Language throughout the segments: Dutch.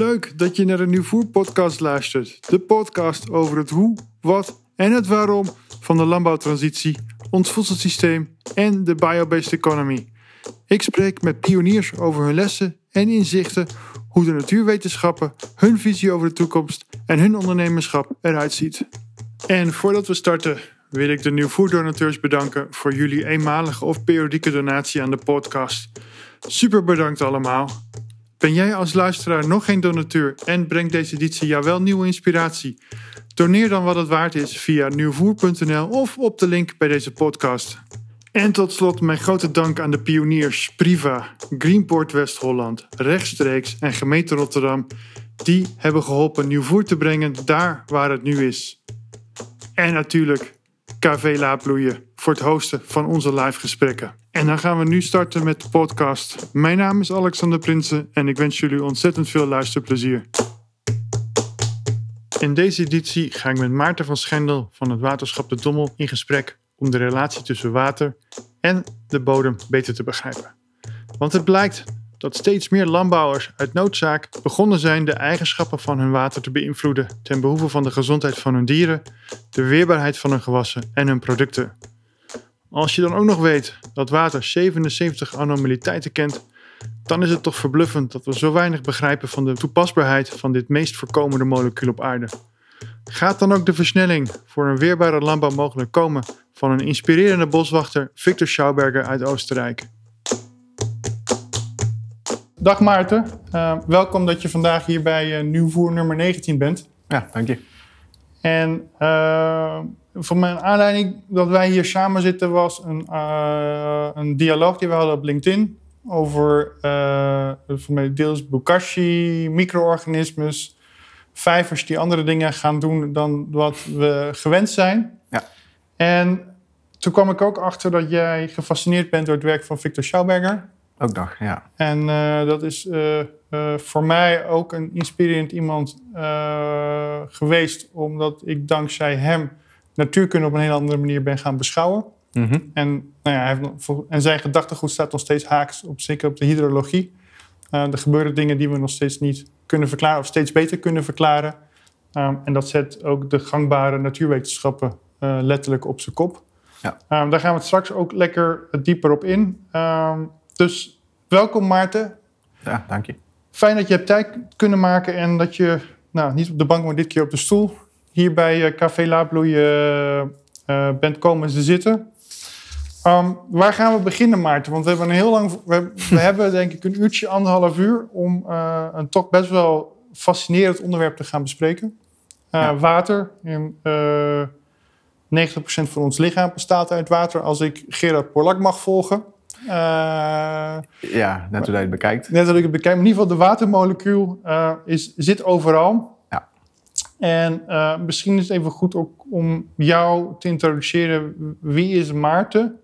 Leuk dat je naar de Nieuwvoer podcast luistert. De podcast over het hoe, wat en het waarom van de landbouwtransitie, ons voedselsysteem en de biobased economy. Ik spreek met pioniers over hun lessen en inzichten, hoe de natuurwetenschappen, hun visie over de toekomst en hun ondernemerschap eruit ziet. En voordat we starten wil ik de Nieuwvoerdonateurs bedanken voor jullie eenmalige of periodieke donatie aan de podcast. Super bedankt allemaal. Ben jij als luisteraar nog geen donateur en brengt deze editie jou wel nieuwe inspiratie? Doneer dan wat het waard is via nieuwvoer.nl of op de link bij deze podcast. En tot slot mijn grote dank aan de pioniers Priva, Greenport West-Holland, Rechtstreeks en Gemeente Rotterdam. Die hebben geholpen nieuw te brengen daar waar het nu is. En natuurlijk KV Laadbloeien voor het hosten van onze live gesprekken. En dan gaan we nu starten met de podcast. Mijn naam is Alexander Prinsen en ik wens jullie ontzettend veel luisterplezier. In deze editie ga ik met Maarten van Schendel van het waterschap De Dommel in gesprek om de relatie tussen water en de bodem beter te begrijpen. Want het blijkt dat steeds meer landbouwers uit noodzaak begonnen zijn de eigenschappen van hun water te beïnvloeden ten behoeve van de gezondheid van hun dieren, de weerbaarheid van hun gewassen en hun producten. Als je dan ook nog weet dat water 77 anomaliteiten kent, dan is het toch verbluffend dat we zo weinig begrijpen van de toepasbaarheid van dit meest voorkomende molecuul op aarde. Gaat dan ook de versnelling voor een weerbare landbouw mogelijk komen van een inspirerende boswachter Victor Schauberger uit Oostenrijk? Dag Maarten, uh, welkom dat je vandaag hier bij uh, Nieuwvoer nummer 19 bent. Ja, dank je. En uh, voor mijn aanleiding dat wij hier samen zitten was een, een dialoog die we hadden op LinkedIn over voor mij deels bokashi, micro-organismes, vijvers die andere dingen gaan doen dan wat we gewend zijn. Ja. En toen kwam ik ook achter dat jij gefascineerd bent door het werk van Victor Schauberger. Ook nog, ja. En dat is uh, uh, voor mij ook een inspirerend iemand geweest, omdat ik dankzij hem natuurkunde op een hele andere manier ben gaan beschouwen. Mm -hmm. En, nou ja, hij heeft, en zijn gedachtegoed staat nog steeds haaks, op, zeker op de hydrologie. er gebeuren dingen die we nog steeds niet kunnen verklaren, of steeds beter kunnen verklaren. Um, en dat zet ook de gangbare natuurwetenschappen letterlijk op zijn kop. Ja. Um, daar gaan we het straks ook lekker dieper op in. Um, dus welkom Maarten. Ja, dank je. Fijn dat je hebt tijd kunnen maken en dat je nou, niet op de bank, maar dit keer op de stoel hier bij uh, Café Laabloeien uh, uh, bent komen te zitten. Um, waar gaan we beginnen, Maarten? Want we hebben een heel lang. We, we hebben denk ik een uurtje, anderhalf uur om een toch best wel fascinerend onderwerp te gaan bespreken. Ja. Water. En, 90% van ons lichaam bestaat uit water. Als ik Gerard Polak mag volgen. Uh, ja, net hoe je het bekijkt. Net hoe ik het bekijk. In ieder geval, de watermolecuul uh, is, zit overal. Ja. En uh, misschien is het even goed ook om jou te introduceren. Wie is Maarten?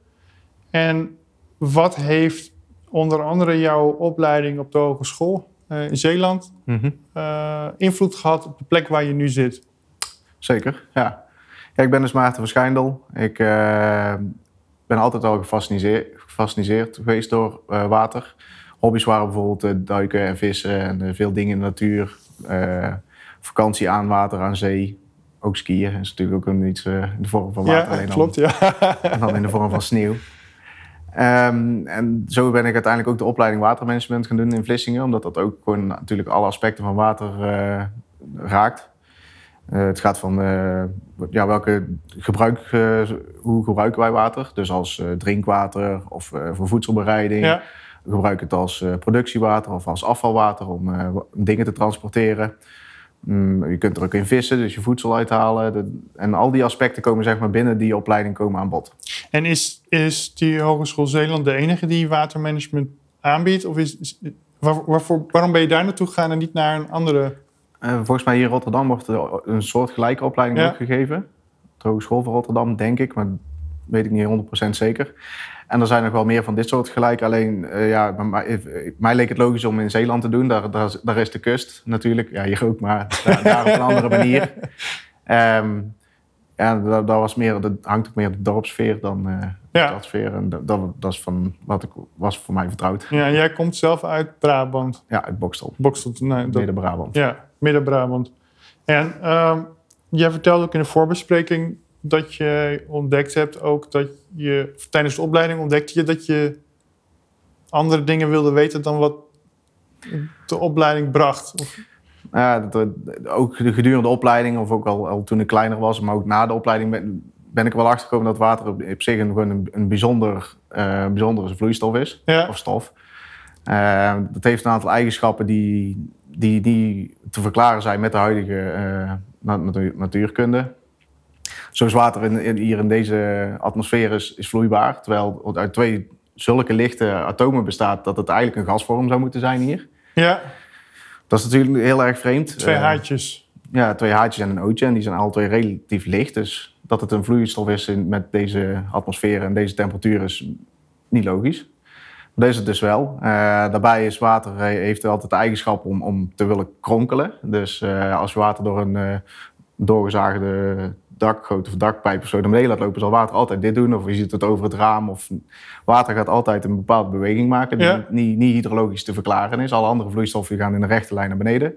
En wat heeft onder andere jouw opleiding op de hogeschool in Zeeland mm -hmm. invloed gehad op de plek waar je nu zit? Zeker, ja. Ja, ik ben dus Maarten van Schijndel. Ik uh, ben altijd al gefascineerd, gefascineerd geweest door uh, water. Hobby's waren bijvoorbeeld uh, duiken en vissen en veel dingen in de natuur. vakantie aan water, aan zee. Ook skiën is natuurlijk ook iets in de vorm van water. Ja, alleen klopt, dan, ja. En dan in de vorm van sneeuw. Um, en zo ben ik uiteindelijk ook de opleiding watermanagement gaan doen in Vlissingen. Omdat dat ook gewoon natuurlijk alle aspecten van water raakt. Uh, het gaat van uh, ja, welke gebruik, uh, hoe gebruiken wij water? Dus als drinkwater of voor voedselbereiding. Ja. We gebruiken het als productiewater of als afvalwater om dingen te transporteren. Mm, je kunt er ook in vissen, dus je voedsel uithalen. De, en al die aspecten komen zeg maar binnen die opleiding komen aan bod. En is, is die Hogeschool Zeeland de enige die watermanagement aanbiedt? Of is, is waar, waarvoor, waarom ben je daar naartoe gegaan en niet naar een andere uh, volgens mij hier in Rotterdam wordt er een soort gelijke opleiding Ja. ook gegeven. De Hogeschool van Rotterdam, denk ik, maar weet ik niet 100% zeker. En er zijn nog wel meer van dit soort gelijk. Alleen, uh, ja, mij, mij leek het logisch om in Zeeland te doen. Daar, daar, daar is de kust natuurlijk. Ja, hier ook, maar daar, daar op een andere manier. Um, Ja, dat, dat was meer, dat hangt ook meer de dorpsfeer dan eh de Ja. stadsfeer. En dat, dat, dat is van wat ik was voor mij vertrouwd. Ja, en jij komt zelf uit Brabant. Ja, uit Bokstel, Boksel, nee, Midden-Brabant. Ja, Midden-Brabant. En ehm, jij vertelde ook in de voorbespreking dat je ontdekt hebt ook dat je tijdens de opleiding ontdekte je dat je andere dingen wilde weten dan wat de opleiding bracht. Of, Ja, dat, ook de gedurende opleiding, of ook al, al toen ik kleiner was, maar ook na de opleiding, ben, ben ik wel achter gekomen dat water op, op zich een, gewoon een, een bijzonder, eh, bijzondere vloeistof is, Ja. of stof. Eh, dat heeft een aantal eigenschappen die, die niet te verklaren zijn met de huidige na- natuur- natuurkunde. Zoals water in, in- hier in deze atmosfeer is, is vloeibaar, terwijl het uit twee zulke lichte atomen bestaat dat het eigenlijk een gasvorm zou moeten zijn hier. ja, Dat is natuurlijk heel erg vreemd. twee Eh, haartjes. ja, twee haartjes en een ootje. En die zijn alle twee relatief licht. Dus dat het een vloeistof is in, met deze atmosfeer en deze temperatuur is niet logisch. Maar deze dus wel. Eh, daarbij is water eh, heeft altijd de eigenschap om, om te willen kronkelen. Dus eh, als je water door een eh, doorgezaagde dakgoot of dakpijp of zo naar beneden laat lopen, zal water altijd dit doen. Of je ziet het over het raam. Of water gaat altijd een bepaalde beweging maken die Ja. niet, niet hydrologisch te verklaren is. Alle andere vloeistoffen gaan in een rechte lijn naar beneden.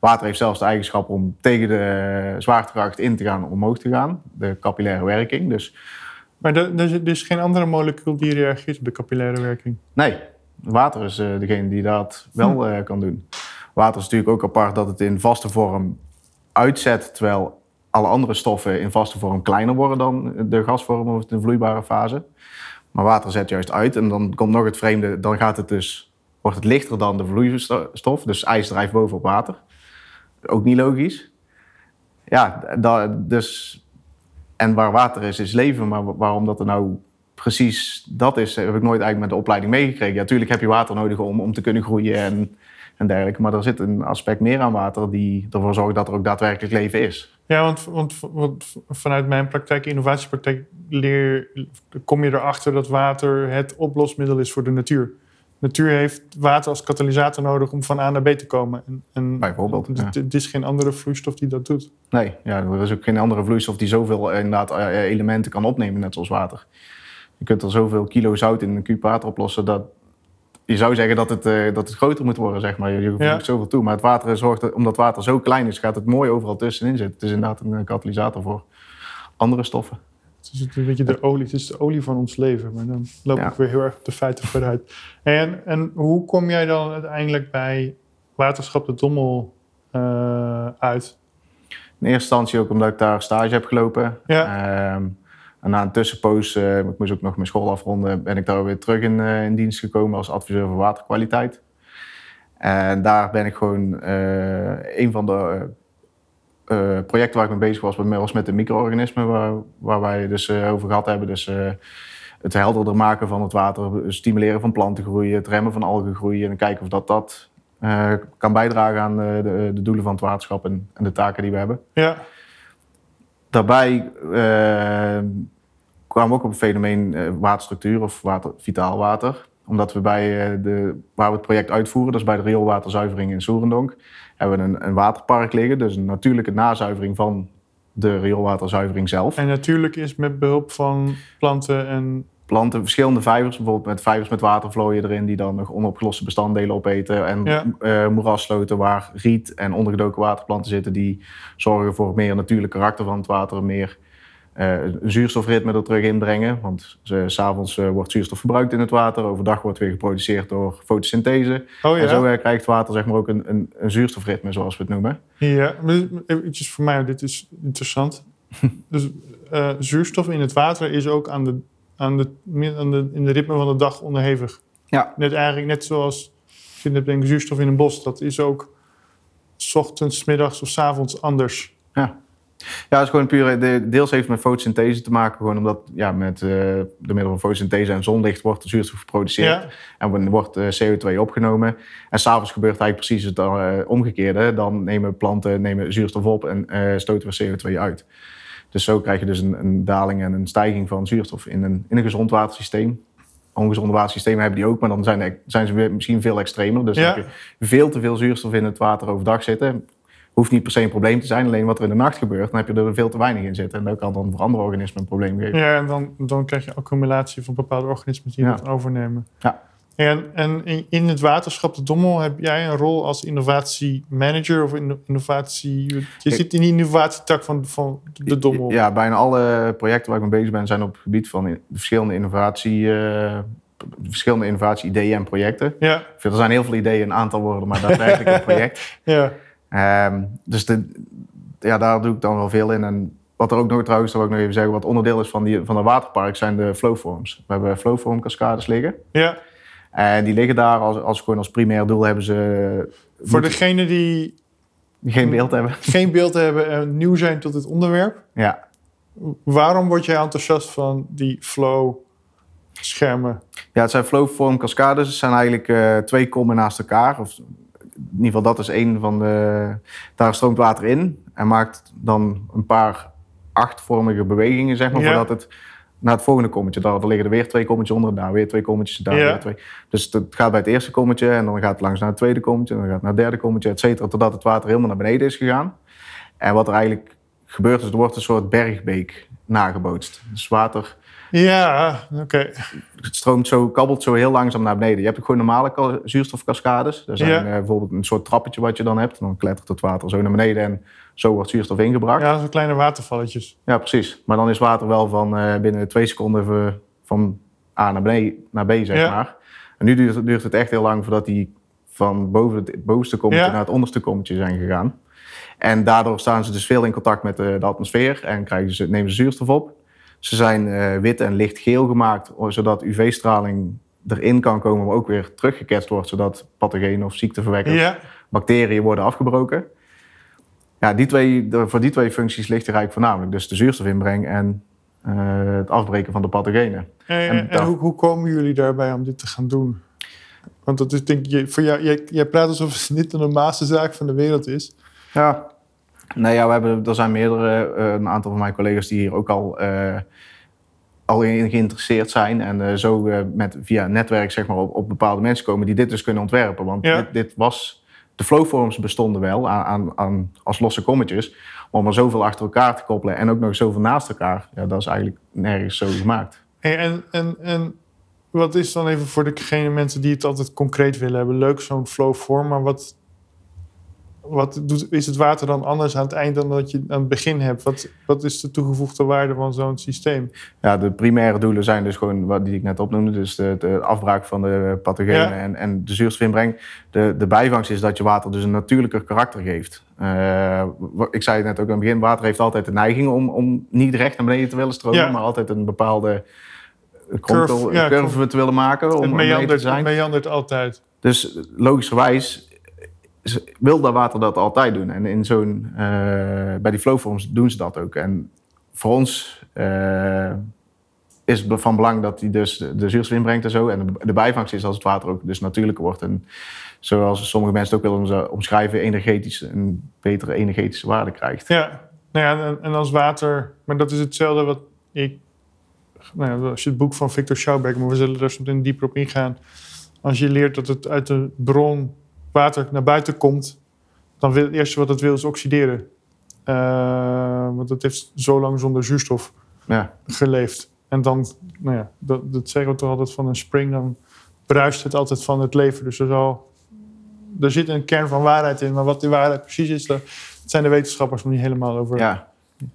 Water heeft zelfs de eigenschap om tegen de zwaartekracht in te gaan, omhoog te gaan. De capillaire werking. Dus Maar er, is- is geen andere molecuul die reageert op de capillaire werking. nee, water is eh, degene die dat wel eh, kan doen. Water is natuurlijk ook apart dat het in vaste vorm uitzet, terwijl alle andere stoffen in vaste vorm kleiner worden dan de gasvorm of de vloeibare fase. Maar water zet juist uit en dan komt nog het vreemde, dan gaat het dus, wordt het lichter dan de vloeistof. Dus ijs drijft boven op water. Ook niet logisch. Ja, da, dus, en waar water is, is leven. Maar wa- waarom dat er nou precies dat is, heb ik nooit eigenlijk met de opleiding meegekregen. Natuurlijk heb je water nodig om, om te kunnen groeien en, en dergelijke. Maar er zit een aspect meer aan water die ervoor zorgt dat er ook daadwerkelijk leven is. Ja, want, want, want vanuit mijn praktijk, innovatiepraktijk, leer, kom je erachter dat water het oplosmiddel is voor de natuur. De natuur heeft water als katalysator nodig om van A naar B te komen. En, en Bijvoorbeeld, Het, ja. het is geen andere vloeistof die dat doet. Nee, ja, er is ook geen andere vloeistof die zoveel eh, inderdaad, eh, elementen kan opnemen, net zoals water. Je kunt er zoveel kilo zout in een kuub water oplossen dat je zou zeggen dat het, eh, dat het groter moet worden, zeg maar. Je voegt Ja. zoveel toe. Maar het water zorgt, er- omdat water zo klein is, gaat het mooi overal tussenin zitten. Het is inderdaad een katalysator voor andere stoffen. Het is een beetje de olie. Het is de olie van ons leven. Maar dan loop Ja. ik weer heel erg op de feiten vooruit. En, en hoe kom jij dan uiteindelijk bij Waterschap de Dommel eh, uit? In eerste instantie ook omdat ik daar stage heb gelopen. Ja. Ehm, en na een tussenpoos, eh, ik moest ook nog mijn school afronden, ben ik daar weer terug in, eh, in dienst gekomen als adviseur voor waterkwaliteit. En daar ben ik gewoon eh, een van de projecten waar ik mee bezig was, was met de micro-organismen waar, waar wij dus over gehad hebben. Dus het helderder maken van het water, stimuleren van plantengroei, het remmen van algengroei en kijken of dat, dat kan bijdragen aan de, de doelen van het waterschap en, en de taken die we hebben. Ja, Daarbij kwamen ook op een fenomeen eh, waterstructuur of water, vitaal water. Omdat we bij eh, de, waar we het project uitvoeren, dat is bij de rioolwaterzuivering in Soerendonk, hebben we een, een waterpark liggen. Dus een natuurlijke nazuivering van de rioolwaterzuivering zelf. en natuurlijk is met behulp van planten en... Planten, verschillende vijvers, bijvoorbeeld met vijvers met watervlooien erin, die dan nog onopgeloste bestanddelen opeten. En Ja. eh, moerassloten waar riet en ondergedoken waterplanten zitten, die zorgen voor meer natuurlijk karakter van het water, meer een zuurstofritme er terug inbrengen. Want s s'avonds eh, wordt zuurstof verbruikt in het water, overdag wordt weer geproduceerd door fotosynthese. Oh En zo eh, krijgt water zeg maar ook een, een, een zuurstofritme, zoals we het noemen. Ja, maar eventjes voor mij, dit is interessant. dus eh, zuurstof in het water is ook aan de, aan de, aan de, in de ritme van de dag onderhevig. Ja. Net eigenlijk net zoals je net denkt, zuurstof in een bos. Dat is ook 's ochtends, middags of 's avonds anders. Ja. Ja, het is gewoon puur, de, deels heeft met fotosynthese te maken, gewoon omdat ja, met eh de middel van fotosynthese en zonlicht wordt de zuurstof geproduceerd. Ja, En wordt eh, CO2 opgenomen. En s'avonds gebeurt eigenlijk precies het eh, omgekeerde. Dan nemen planten nemen zuurstof op en eh, stoten we CO2 uit. Dus zo krijg je dus een, een daling en een stijging van zuurstof in een, in een gezond watersysteem. Ongezonde watersystemen hebben die ook, maar dan zijn, de- zijn ze misschien veel extremer. Dus Ja. dan heb je veel te veel zuurstof in het water overdag zitten. Hoeft niet per se een probleem te zijn, alleen wat er in de nacht gebeurt, dan heb je er veel te weinig in zitten. En dat kan dan voor andere organismen een probleem geven. Ja, en dan, dan krijg je accumulatie van bepaalde organismen die Ja. dat overnemen. Ja. En, en in, in het waterschap de Dommel heb jij een rol als innovatiemanager of inno- innovatie... Je zit in die innovatietak van, van de Dommel. Ja, bijna alle projecten waar ik mee bezig ben zijn op het gebied van verschillende innovatie, eh, verschillende innovatie-ideeën en projecten. Ja, Er zijn heel veel ideeën, een aantal worden, maar daadwerkelijk een project. ja. Ehm, dus de, ja, daar doe ik dan wel veel in. En wat er ook nog trouwens, dat wil ik nog even zeggen, wat onderdeel is van, die, van de waterpark zijn de flowforms. We hebben flowform cascades liggen. ja. En die liggen daar als, als gewoon als primair doel hebben ze Voor degenen die geen beeld hebben. geen beeld hebben en nieuw zijn tot dit onderwerp... Ja. waarom word jij enthousiast van die flow schermen? ja, het zijn flowform cascades. Het zijn eigenlijk eh, twee kommen naast elkaar. Of, in ieder geval, dat is één van de... Daar stroomt water in en maakt dan een paar achtvormige bewegingen, zeg maar, Ja. voordat het naar het volgende kommetje. Daar, daar liggen er weer twee kommetjes onder, daar weer twee kommetjes, daar Ja. weer twee. Dus het gaat bij het eerste kommetje en dan gaat het langs naar het tweede kommetje, en dan gaat het naar het derde kommetje, et cetera, totdat het water helemaal naar beneden is gegaan. En wat er eigenlijk gebeurt, is er wordt een soort bergbeek nagebootst. Dus water Ja, oké. het stroomt zo, kabbelt zo heel langzaam naar beneden. Je hebt ook gewoon normale ka- zuurstofcascades. Er zijn Ja. eh, bijvoorbeeld een soort trappetje wat je dan hebt. Dan klettert het water zo naar beneden en zo wordt zuurstof ingebracht. Ja, Ja, zo'n kleine watervalletjes. precies. Maar dan is water wel van eh, binnen twee seconden van A naar, beneden, naar B, zeg Ja. maar. En nu duurt, het- duurt het echt heel lang voordat die van boven het bovenste kommetje Ja. naar het onderste kommetje zijn gegaan. En daardoor staan ze dus veel in contact met de, de atmosfeer en krijgen ze, nemen ze zuurstof op. Ze zijn eh, wit en lichtgeel gemaakt, zodat UV-straling erin kan komen, maar ook weer teruggeketst wordt, zodat pathogenen of ziekteverwekkers, Ja, bacteriën worden afgebroken. Ja, die twee, voor die twee functies ligt er eigenlijk voornamelijk. Dus de zuurstofinbreng en eh, het afbreken van de pathogenen. en, En hoe, hoe komen jullie daarbij om dit te gaan doen? Want dat is denk ik, voor jou, jij, jij praat alsof het niet de normaalste zaak van de wereld is. Ja, nee, ja, we hebben, er zijn meerdere, eh, een aantal van mijn collega's die hier ook al, eh, al in geïnteresseerd zijn. En eh, zo eh, met, via netwerk zeg maar, op, op bepaalde mensen komen die dit dus kunnen ontwerpen. Want Ja. dit, dit was, de flowforms bestonden wel aan, aan, aan, als losse kommetjes. Maar om er zoveel achter elkaar te koppelen en ook nog zoveel naast elkaar, ja, dat is eigenlijk nergens zo gemaakt. Hey, en, en, en wat is dan even voor degene mensen die het altijd concreet willen hebben? Leuk zo'n flow vorm, maar wat, wat doet, is het water dan anders aan het eind dan dat je aan het begin hebt? Wat, wat is de toegevoegde waarde van zo'n systeem? Ja, de primaire doelen zijn dus gewoon wat die ik net opnoemde. Dus de, de afbraak van de pathogenen Ja. en, en de zuurstofinbreng. De, de bijvangst is dat je water dus een natuurlijker karakter geeft. Eh, ik zei het net ook aan het begin, water heeft altijd de neiging om, om niet recht naar beneden te willen stromen, Ja. maar altijd een bepaalde Curve, ja, curve te willen maken om het te meandert, het zijn. meandert altijd. Dus logischerwijs is- wil dat water dat altijd doen. En in zo'n, eh, bij die flowforms doen ze dat ook. En voor ons eh, is het van belang dat hij dus de, zuurstof inbrengt en zo. En de, bijvangst is als het water ook dus natuurlijker wordt. En zoals sommige mensen het ook willen omschrijven, energetisch een betere energetische waarde krijgt. Ja, nou ja en, als water, maar dat is hetzelfde wat ik. Nou ja, als je het boek van Victor Schauberg, maar we zullen daar zo meteen dieper op ingaan. Als je leert dat het uit de bron water naar buiten komt, dan wil het eerste wat het wil is oxideren. Eh, want het heeft zo lang zonder zuurstof Ja, geleefd. En dan, nou ja, dat, dat zeggen we toch altijd van een spring, dan bruist het altijd van het leven. Dus er, zal, er zit een kern van waarheid in, maar wat die waarheid precies is, daar zijn de wetenschappers nog niet helemaal over. ja.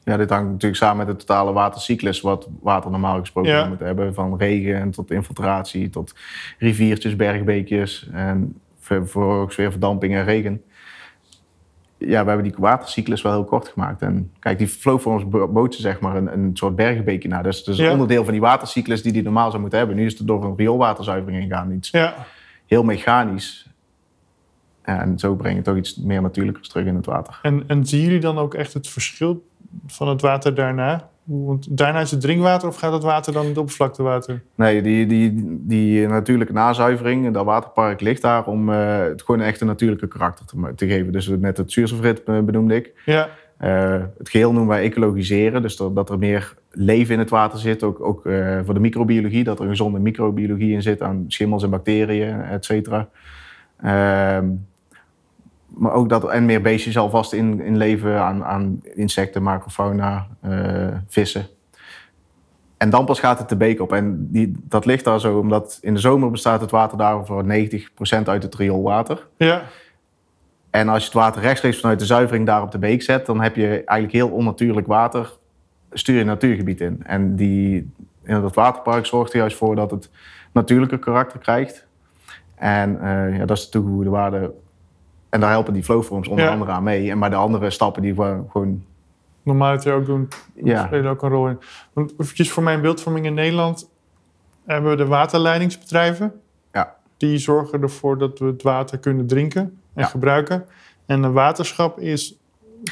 ja, dit hangt natuurlijk samen met de totale watercyclus, wat water normaal gesproken Ja. moet hebben. Van regen en tot infiltratie, tot riviertjes, bergbeekjes en ver- vervolgens weer verdamping en regen. Ja, we hebben die watercyclus wel heel kort gemaakt. En kijk, die flowforms bo- bootsen zeg maar een, een soort bergbeekje naar. Dus het is Ja. onderdeel van die watercyclus die die normaal zou moeten hebben. Nu is het door een rioolwaterzuivering gegaan. Iets Ja, heel mechanisch. En zo breng je toch iets meer natuurlijkers terug in het water. En, en zien jullie dan ook echt het verschil van het water daarna? Want daarna is het drinkwater of gaat het water dan in het oppervlaktewater? Nee, die, die, die natuurlijke nazuivering, dat waterpark ligt daar om eh, het gewoon echt een natuurlijke karakter te, te geven. Dus net het zuurstofritme benoemde ik. Ja, Eh, het geheel noemen wij ecologiseren, dus dat, dat er meer leven in het water zit. Ook, ook eh, voor de microbiologie, dat er een gezonde microbiologie in zit aan schimmels en bacteriën, et cetera. Ehm, maar ook dat en meer beestjes alvast in, in leven aan, aan insecten, macrofauna, eh, vissen. En dan pas gaat het de beek op. En die, dat ligt daar zo omdat in de zomer bestaat het water daar voor 90% uit het rioolwater. Ja. En als je het water rechtstreeks vanuit de zuivering daar op de beek zet, dan heb je eigenlijk heel onnatuurlijk water, stuur je natuurgebied in. En die, in dat waterpark zorgt er juist voor dat het natuurlijke karakter krijgt. En uh, ja, dat is de toegevoegde waarde. En daar helpen die flowforms onder Ja. andere aan mee. En maar de andere stappen die we gewoon... Normaliter ook doen, Ja. spelen ook een rol in. Want eventjes voor mijn beeldvorming in Nederland hebben we de waterleidingsbedrijven. Ja. Die zorgen ervoor dat we het water kunnen drinken en Ja. gebruiken. En een waterschap is,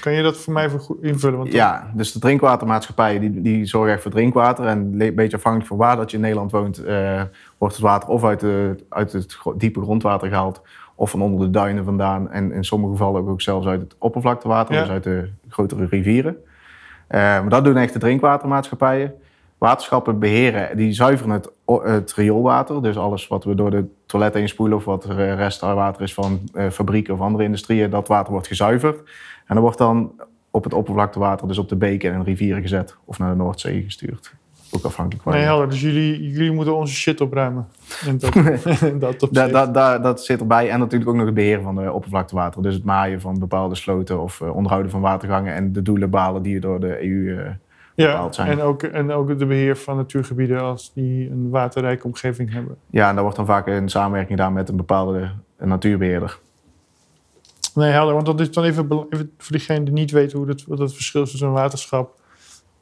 kan je dat voor mij invullen? Want Ja, dus de drinkwatermaatschappijen die, die zorgen echt voor drinkwater. En een beetje afhankelijk van waar dat je in Nederland woont... eh, wordt het water of uit, de, uit het diepe grondwater gehaald... of van onder de duinen vandaan. En in sommige gevallen ook zelfs uit het oppervlaktewater. Ja. Dus uit de grotere rivieren. Eh, maar dat doen echt de drinkwatermaatschappijen. Waterschappen beheren, die zuiveren het, rioolwater. Dus alles wat we door de toilet heen spoelen... of wat er eh, restwater is van eh, fabrieken of andere industrieën... dat water wordt gezuiverd. En dat wordt dan op het oppervlaktewater, dus op de beken en rivieren gezet. Of naar de Noordzee gestuurd. Ook afhankelijk van. Nee, helder. Dus jullie, jullie moeten onze shit opruimen. In dat, in dat Da, opzicht. da, da- dat zit erbij. En natuurlijk ook nog het beheer van de oppervlaktewater. Dus het maaien van bepaalde sloten of eh, onderhouden van watergangen. En de doelen balen die door de EU... eh, ja, bepaald zijn. en ook, en ook de beheer van natuurgebieden als die een waterrijke omgeving hebben. ja, en daar wordt dan vaak een samenwerking gedaan met een bepaalde eh, natuurbeheerder. Nee, helder. Want dat is dan even, even voor diegene die niet weet hoe dat, wat het verschil is tussen een waterschap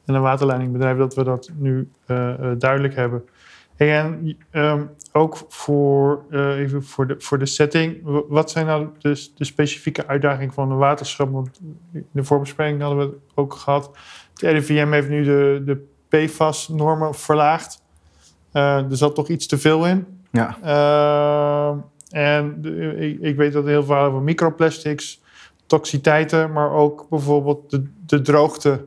en een waterleidingbedrijf, dat we dat nu eh, eh, duidelijk hebben. En ehm, ook voor, eh, even voor, de, voor de setting, wat zijn nou de, de specifieke uitdagingen van een waterschap? Want in de voorbespreking hadden we het ook gehad. Het RIVM heeft nu de, de PFAS-normen verlaagd. Er zat toch iets te veel in. Ja, en de- ik, ik weet dat er heel veel over microplastics, toxiteiten, maar ook bijvoorbeeld de, de droogte,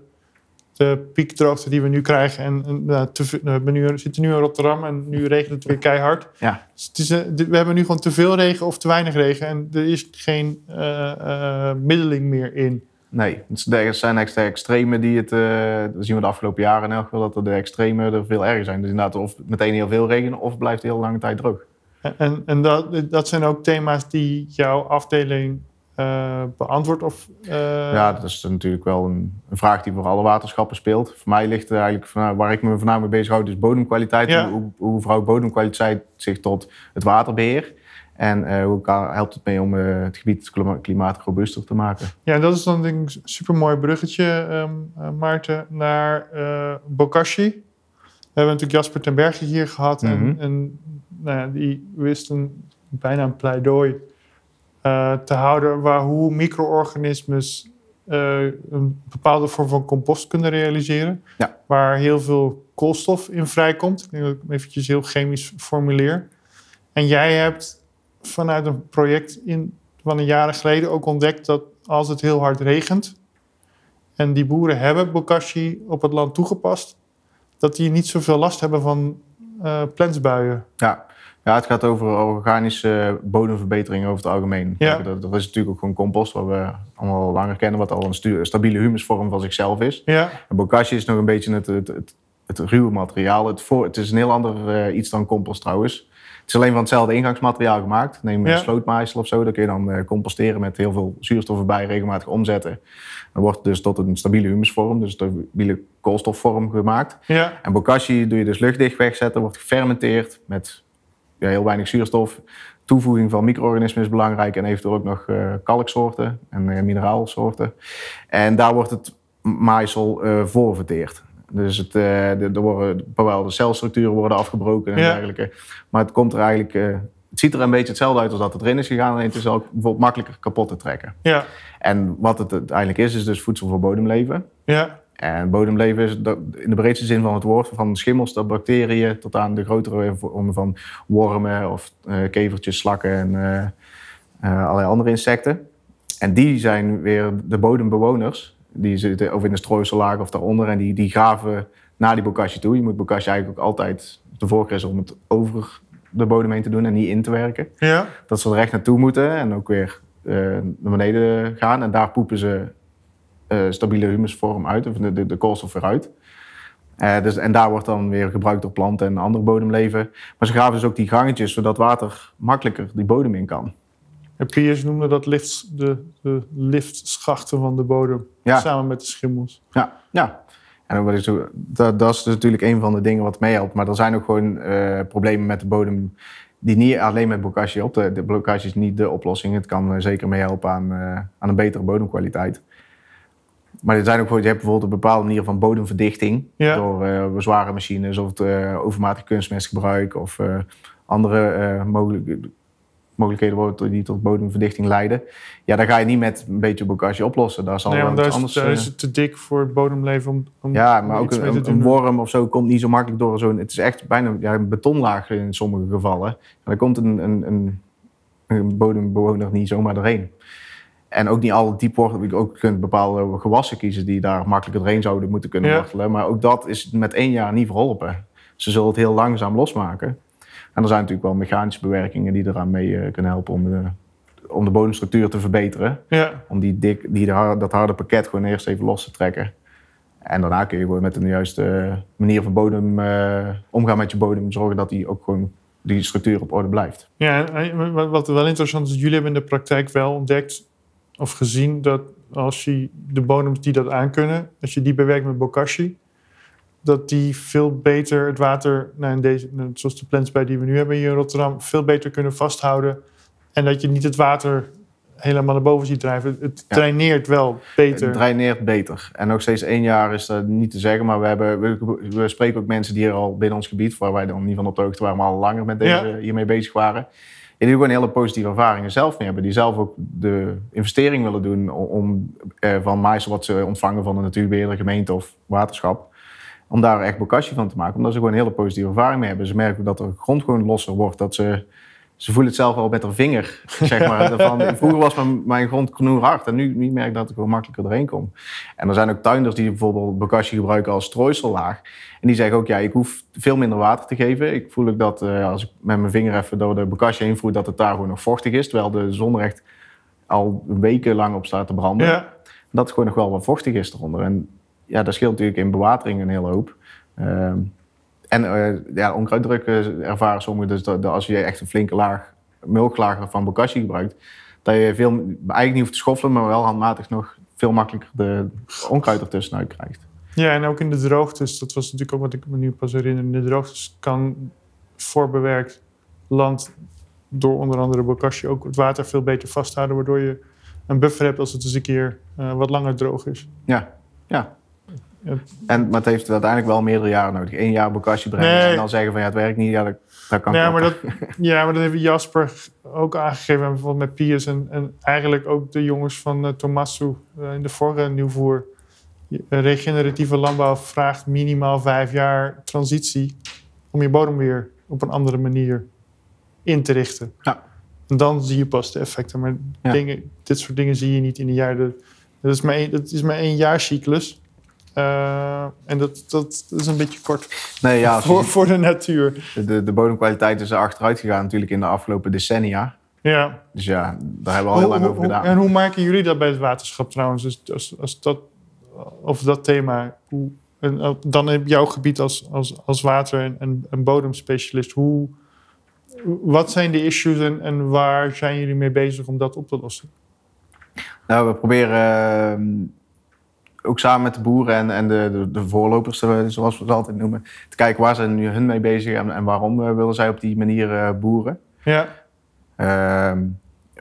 de piekdroogte die we nu krijgen. En, en nou, te, nou, we, nu, we zitten nu in Rotterdam en nu regent het weer keihard. ja. Dus het is, we hebben nu gewoon te veel regen of te weinig regen en er is geen eh, eh, middeling meer in. Nee, er zijn echt de extremen die het... dat zien we de afgelopen jaren in elk geval, dat er de extremen er veel erger zijn. Dus inderdaad, of meteen heel veel regen, of blijft heel lange tijd droog. En- En, en dat, dat zijn ook thema's die jouw afdeling eh, beantwoordt? Of, eh, Ja, dat is natuurlijk wel een, een vraag die voor alle waterschappen speelt. Voor mij ligt er eigenlijk, van, waar ik me voornamelijk mee bezighoud, is bodemkwaliteit. Ja. Hoe, hoe verhoudt bodemkwaliteit zich tot het waterbeheer? En eh, hoe kan, helpt het mee om het gebied klima- klimaatisch robuuster te maken? Ja, dat is dan een supermooi bruggetje, eh, Maarten, naar Bokashi. We hebben natuurlijk Jasper ten Berge hier gehad. Mhm. En, en nou ja, die wist een, bijna een pleidooi eh, te houden... waar hoe micro-organismes eh, een bepaalde vorm van compost kunnen realiseren. Ja. Waar heel veel koolstof in vrijkomt. Ik denk dat ik hem eventjes heel chemisch formuleer. En jij hebt vanuit een project in, van een jaren geleden ook ontdekt dat als het heel hard regent en die boeren hebben bokashi op het land toegepast, dat die niet zoveel last hebben van eh plensbuien. Ja. Ja, het gaat over organische bodemverbetering over het algemeen. Ja. Dat, dat is natuurlijk ook gewoon compost, wat we allemaal al langer kennen, wat al een stabiele humusvorm van zichzelf is. Ja, En bokashi is nog een beetje het, het, het, het ruwe materiaal. Het, voor, het is een heel ander eh, iets dan compost trouwens. Het is alleen van hetzelfde ingangsmateriaal gemaakt. Neem Ja. een slootmaaisel of zo. Dat kun je dan eh, composteren met heel veel zuurstof erbij, regelmatig omzetten. Dan wordt het dus tot een stabiele humusvorm, dus een stabiele koolstofvorm gemaakt. ja, En bokashi doe je dus luchtdicht wegzetten, wordt gefermenteerd met ja, heel weinig zuurstof. Toevoeging van micro-organismen is belangrijk en eventueel ook nog eh, kalksoorten en eh, mineraalsoorten. En daar wordt het maaisel eh voor verteerd. Dus het, de- er worden bepaalde celstructuren worden afgebroken en Ja. dergelijke. Maar het komt er eigenlijk... het ziet er een beetje hetzelfde uit als dat het erin is gegaan. Alleen het is ook bijvoorbeeld makkelijker kapot te trekken. ja, En wat het uiteindelijk is, is dus voedsel voor bodemleven. ja, En bodemleven is in de breedste zin van het woord, van schimmels tot bacteriën tot aan de grotere vormen van wormen of eh, kevertjes, slakken en eh, eh, allerlei andere insecten. En die zijn weer de bodembewoners. Die zitten of in de strooisellaag of daaronder en die, die graven naar die bokashi toe. Je moet bokashi eigenlijk ook altijd de voorkeur is om het over de bodem heen te doen en niet in te werken ja, dat ze er echt naartoe moeten. En ook weer naar beneden gaan. En daar poepen ze stabiele humusvorm uit, of de, de, de koolstof weer uit. Eh, dus, en daar wordt dan weer gebruikt door planten en andere bodemleven. Maar ze graven dus ook die gangetjes, zodat water makkelijker die bodem in kan. En Piers noemde dat lift, de, de liftschachten van de bodem, Ja. samen met de schimmels. Ja, ja. En ik zo, dat, dat is dus natuurlijk een van de dingen wat meehelpt. Maar er zijn ook gewoon eh, problemen met de bodem die niet alleen met bokashi op. De, de bokashi is niet de oplossing. Het kan eh, zeker meehelpen aan, eh, aan een betere bodemkwaliteit. Maar er zijn ook je hebt bijvoorbeeld een bepaalde manier van bodemverdichting. Ja. Door eh, zware machines of het, eh, overmatig kunstmestgebruik of eh, andere mogelijk- mogelijkheden worden die tot bodemverdichting leiden. Ja, dan ga je niet met een beetje bokashi oplossen. Daar zal Nee, want daar is, anders... daar is het te dik voor het bodemleven om, om ja, om maar ook een, worm of zo komt niet zo makkelijk door zo'n... Het is echt bijna ja, een betonlaag in sommige gevallen. En dan komt een, een, een, een bodembewoner niet zomaar doorheen. En ook niet alle diep wortelen. Ook kunt bepaalde gewassen kiezen die daar makkelijker doorheen zouden moeten kunnen Ja. wortelen. Maar ook dat is met één jaar niet verholpen. Ze zullen het heel langzaam losmaken. En er zijn natuurlijk wel mechanische bewerkingen die eraan mee eh, kunnen helpen om de, om de bodemstructuur te verbeteren. Ja, Om die dik, die, de dat harde pakket gewoon eerst even los te trekken. En daarna kun je gewoon met een juiste manier van bodem eh, omgaan met je bodem. Zorgen dat die ook gewoon die structuur op orde blijft. ja wat wel interessant is, jullie hebben in de praktijk wel ontdekt of gezien dat als je de bodems die dat aankunnen, als je die bewerkt met bokashi, dat die veel beter het water, nou in deze, zoals de plants bij die we nu hebben hier in Rotterdam, veel beter kunnen vasthouden. En dat je niet het water helemaal naar boven ziet drijven. Het Ja. draineert wel beter. Het draineert beter. En nog steeds één jaar is dat niet te zeggen. Maar we, hebben, we, we spreken ook mensen die hier al binnen ons gebied, waar wij dan niet van op de hoogte waren, maar al langer met deze, Ja. hiermee bezig waren. Die gewoon hele positieve ervaringen zelf mee hebben. Die zelf ook de investering willen doen om, eh, van mais wat ze ontvangen van de natuurbeheerder, gemeente of waterschap. Om daar echt bokashi van te maken. Omdat ze gewoon een hele positieve ervaring mee hebben. Ze merken dat de grond gewoon losser wordt. Dat ze, ze voelen het zelf al met haar vinger. Zeg maar. Van, vroeger was mijn, mijn grond knoerhard. En nu, nu merk ik dat ik gewoon makkelijker doorheen kom. En er zijn ook tuinders die bijvoorbeeld bokashi gebruiken als strooisellaag. En die zeggen ook, ja, ik hoef veel minder water te geven. Ik voel ook dat eh, als ik met mijn vinger even door de bokashi heen voer, dat het daar gewoon nog vochtig is. Terwijl de zon er echt al weken lang op staat te branden. ja. Dat het gewoon nog wel wat vochtig is eronder. En ja, dat scheelt natuurlijk in bewatering een hele hoop. Ehm, en eh, ja, onkruiddruk eh, ervaren sommigen dus dat, dat als je echt een flinke laag, mulklaag van bokashi gebruikt, dat je veel, eigenlijk niet hoeft te schoffelen, maar wel handmatig nog veel makkelijker de onkruid ertussenuit krijgt. Ja, en ook in de droogtes, dat was natuurlijk ook wat ik me nu pas herinner. In de droogtes kan voorbewerkt land door onder andere bokashi ook het water veel beter vasthouden, waardoor je een buffer hebt als het eens een keer eh, wat langer droog is. Ja, ja. En, maar het heeft uiteindelijk wel meerdere jaren nodig. Eén jaar bokashi brengen Nee. en dan zeggen van ja, het werkt niet. Ja, dat, dat kan kloppen. maar dat, ja, maar dat heeft Jasper ook aangegeven, en bijvoorbeeld met Piers en, en eigenlijk ook de jongens van uh, Tomasu in de vorige nieuwvoer. Eh, Regeneratieve landbouw vraagt minimaal vijf jaar transitie om je bodem weer op een andere manier in te richten. Ja. En dan zie je pas de effecten. Maar Ja. dingen, dit soort dingen zie je niet in een jaar. Dat, dat, is, maar één, dat is maar één jaarcyclus. Eh, en dat, dat, is een beetje kort Nee, ja, je voor, voor de natuur. de, de bodemkwaliteit is er achteruit gegaan natuurlijk in de afgelopen decennia. Ja. Dus ja, daar hebben we al heel lang over gedaan. En hoe maken jullie dat bij het waterschap trouwens? Dus als, als dat, of dat thema. Hoe, en eh, dan op jouw gebied als, als, als water- en, en, en bodemspecialist. Hoe, wat zijn de issues en, en waar zijn jullie mee bezig om dat op te lossen? Nou, we proberen ehm, ook samen met de boeren en, en de, de, de voorlopers, eh, zoals we het altijd noemen, te kijken waar zijn nu hun mee bezig en, en waarom eh, willen zij op die manier eh, boeren. Ja, Ehm,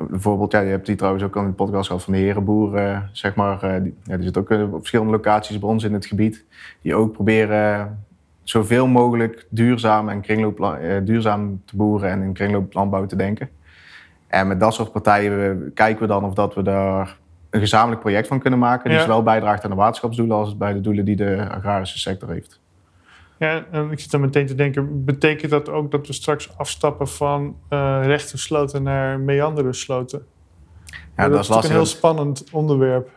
bijvoorbeeld, ja, je hebt die trouwens ook al in de podcast gehad van de herenboeren, zeg maar. die, ja, die zitten ook op verschillende locaties bij ons in het gebied. Die ook proberen zoveel mogelijk duurzaam en kringloop, duurzaam te boeren en in kringlooplandbouw te denken. En met dat soort partijen kijken we dan of dat we daar een gezamenlijk project van kunnen maken. Die Ja. zowel bijdraagt aan de waterschapsdoelen als bij de doelen die de agrarische sector heeft. ja, en ik zit dan meteen te denken, betekent dat ook dat we straks afstappen van eh rechte sloten naar meandere sloten? Ja, dat, is lastig. een heel spannend onderwerp.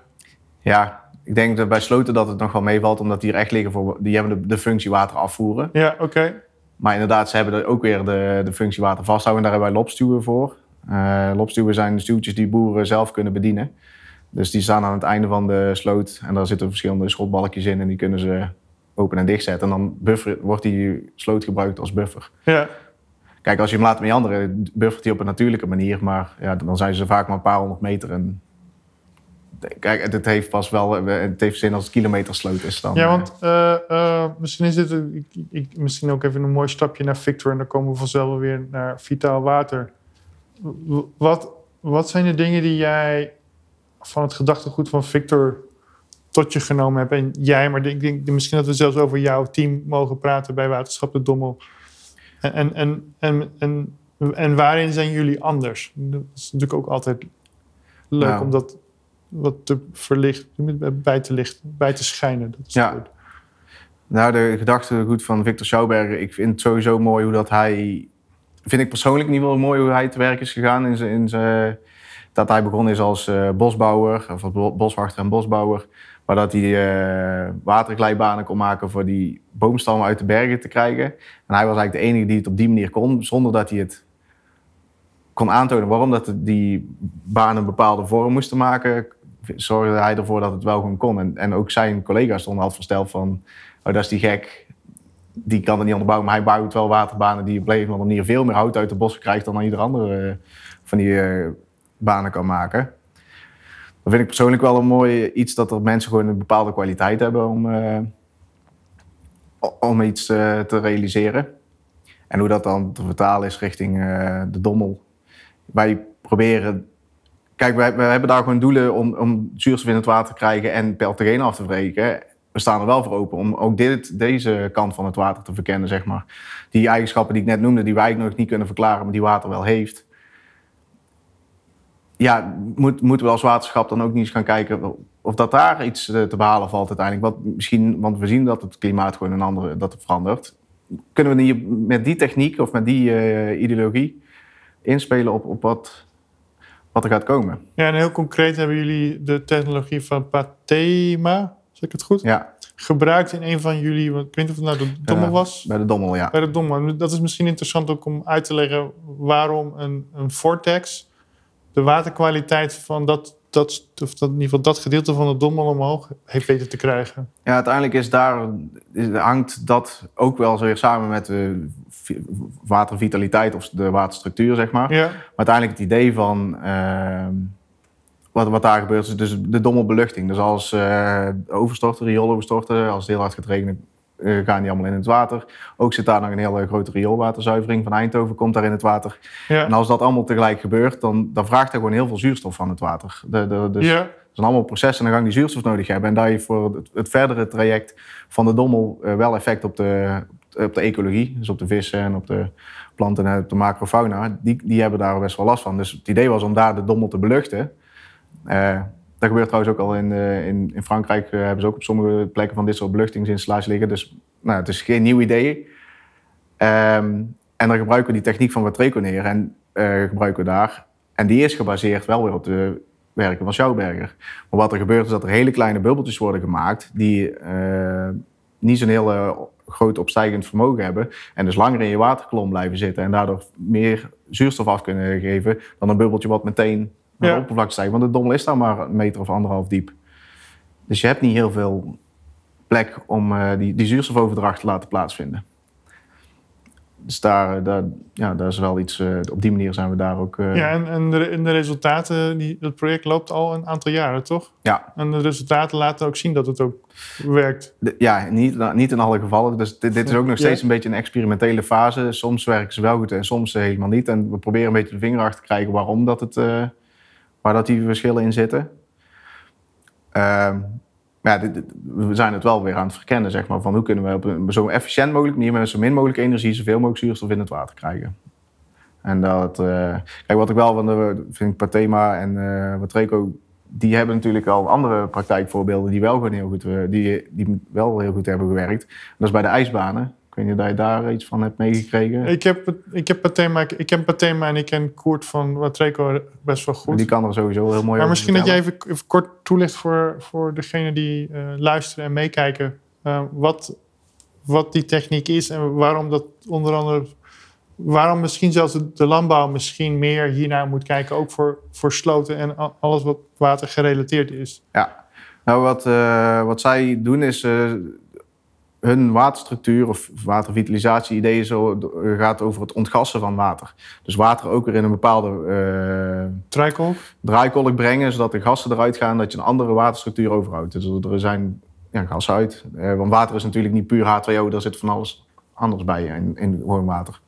Ja, ik denk dat bij sloten dat het nog wel meevalt, omdat die er echt liggen voor. Die hebben de, de functie water afvoeren. Ja, oké. Maar inderdaad, ze hebben er ook weer de, de functie water vasthouden. En daar hebben wij lopstuwen voor. Uh, lopstuwen zijn stuwtjes die boeren zelf kunnen bedienen. Dus die staan aan het einde van de sloot en daar zitten verschillende schotbalkjes in en die kunnen ze open en dicht zetten. En dan buffer, wordt die sloot gebruikt als buffer. Ja. Kijk, als je hem laat meanderen, buffert hij op een natuurlijke manier, maar ja, dan zijn ze vaak maar een paar honderd meter. En kijk, het heeft pas wel, het heeft zin als het kilometersloot is dan. Ja, want uh, uh, misschien is dit ik, ik, misschien ook even een mooi stapje naar Victor en dan komen we vanzelf weer naar vitaal water. Wat, wat zijn de dingen die jij van het gedachtegoed van Victor tot je genomen hebt? En jij, maar ik denk misschien dat we zelfs over jouw team mogen praten bij Waterschap de Dommel. En, en, en, en, en, en waarin zijn jullie anders? Dat is natuurlijk ook altijd leuk nou. om dat wat te verlichten, bij te lichten, bij te schijnen. Dat is ja. goed. Nou, de gedachtegoed van Victor Schouwberger, ik vind het sowieso mooi hoe dat hij vind ik persoonlijk ieder geval mooi hoe hij te werk is gegaan. In zijn, in zijn, dat hij begonnen is als uh, bosbouwer, of boswachter en bosbouwer. Maar dat hij uh, waterglijbanen kon maken voor die boomstammen uit de bergen te krijgen. En hij was eigenlijk de enige die het op die manier kon, zonder dat hij het kon aantonen. Waarom dat die banen een bepaalde vorm moesten maken, zorgde hij ervoor dat het wel gewoon kon. En, en ook zijn collega's stonden altijd versteld van, oh dat is die gek, die kan het niet onderbouwen, maar hij bouwt wel waterbanen die op een manier veel meer hout uit de bossen krijgt dan ieder andere eh, van die banen kan maken. Dat vind ik persoonlijk wel een mooi iets dat er mensen gewoon een bepaalde kwaliteit hebben om, uh, om iets te realiseren. En hoe dat dan te vertalen is richting de dommel. Wij proberen. Kijk, wij, hebben daar gewoon doelen om, om zuurstof in het water te krijgen en peltogeen af te breken we staan er wel voor open om ook dit, deze kant van het water te verkennen, zeg maar. Die eigenschappen die ik net noemde, die wij nog niet kunnen verklaren, maar die water wel heeft. Ja, moet, moeten we als waterschap dan ook niet eens gaan kijken of dat daar iets eh, te behalen valt uiteindelijk. Wat misschien, want we zien dat het klimaat gewoon een andere, dat het verandert. Kunnen we niet met die techniek of met die uh, ideologie inspelen op, op wat, wat er gaat komen? Ja, en heel concreet hebben jullie de technologie van Patema ik het goed? Ja. Gebruikt in een van jullie, ik weet niet of het nou de Dommel was. bij de Dommel, ja. Bij de Dommel. Dat is misschien interessant ook om uit te leggen waarom een, een vortex de waterkwaliteit van dat, dat, of dat, in ieder geval dat gedeelte van de Dommel omhoog heeft weten te krijgen. Ja, uiteindelijk is daar, is, hangt dat ook wel weer samen met de watervitaliteit of de waterstructuur, zeg maar. Ja. Maar uiteindelijk het idee van... Ehm, wat, wat daar gebeurt is dus de dommelbeluchting. Dus als uh, overstorten, riooloverstorten, als het heel hard gaat regenen, gaan die allemaal in het water. Ook zit daar nog een hele grote rioolwaterzuivering van Eindhoven, komt daar in het water. Ja. En als dat allemaal tegelijk gebeurt, dan, dan vraagt er gewoon heel veel zuurstof van het water. De, de, dus ja. Er zijn allemaal processen aan de gang die zuurstof nodig hebben. En daar je voor het, het verdere traject van de dommel uh, wel effect op de, op de ecologie. Dus op de vissen en op de planten en op de macrofauna. Die, die hebben daar best wel last van. Dus het idee was om daar de dommel te beluchten. Uh, dat gebeurt trouwens ook al in, uh, in, in, Frankrijk. Uh, hebben ze ook op sommige plekken van dit soort beluchtingsinstallaties liggen. Dus nou, het is geen nieuw idee. Um, en dan gebruiken we die techniek van wat neer en gebruiken we daar. En die is gebaseerd wel weer op de werken van Schouwberger. Maar wat er gebeurt is dat er hele kleine bubbeltjes worden gemaakt... die niet zo'n heel groot opstijgend vermogen hebben... en dus langer in je waterkolom blijven zitten... en daardoor meer zuurstof af kunnen geven... dan een bubbeltje wat meteen naar ja. de oppervlakte stijgen. Want de dommel is daar maar een meter of anderhalf diep. Dus je hebt niet heel veel plek om uh, die, die zuurstofoverdracht te laten plaatsvinden. Dus daar, daar, ja, daar is wel iets, uh, op die manier zijn we daar ook... Uh... Ja, en, en de, de, resultaten, die, dat project loopt al een aantal jaren, toch? Ja. En de resultaten laten ook zien dat het ook werkt. De, ja, niet, niet in alle gevallen. Dus dit, dit is ook nog steeds ja. een beetje een experimentele fase. Soms werken ze wel goed en soms helemaal niet. En we proberen een beetje de vinger achter te krijgen waarom dat het waar dat die verschillen in zitten. Uh, ja, we zijn het wel weer aan het verkennen, zeg maar, van hoe kunnen we op een zo efficiënt mogelijk manier met zo min mogelijk energie zoveel mogelijk zuurstof in het water krijgen. En dat, uh, kijk, wat ik wel van de, vind ik en uh, Watreco, die hebben natuurlijk al andere praktijkvoorbeelden die wel gewoon heel goed, die, die wel heel goed hebben gewerkt. Dat is bij de ijsbanen. Ik weet niet of je daar iets van hebt meegekregen. Ik heb, ik heb Patema, ik ken Patema en ik ken Koert van Watreco best wel goed. Die kan er sowieso heel mooi Maar misschien dat jij even, even, kort toelicht voor, voor degene die uh, luisteren en meekijken. Uh, wat, wat die techniek is en waarom dat onder andere waarom misschien zelfs de, landbouw misschien meer hiernaar moet kijken, ook voor, voor sloten en alles wat water gerelateerd is. Ja, nou wat, eh, wat zij doen is eh, hun waterstructuur of watervitalisatie-ideeën zo gaat over het ontgassen van water. Dus water ook weer in een bepaalde Trijkolk? draaikolk brengen, zodat de gassen eruit gaan, dat je een andere waterstructuur overhoudt. Dus er zijn ja, gassen uit. Eh, want water is natuurlijk niet puur H2O, daar zit van alles anders bij in, in gewoon water.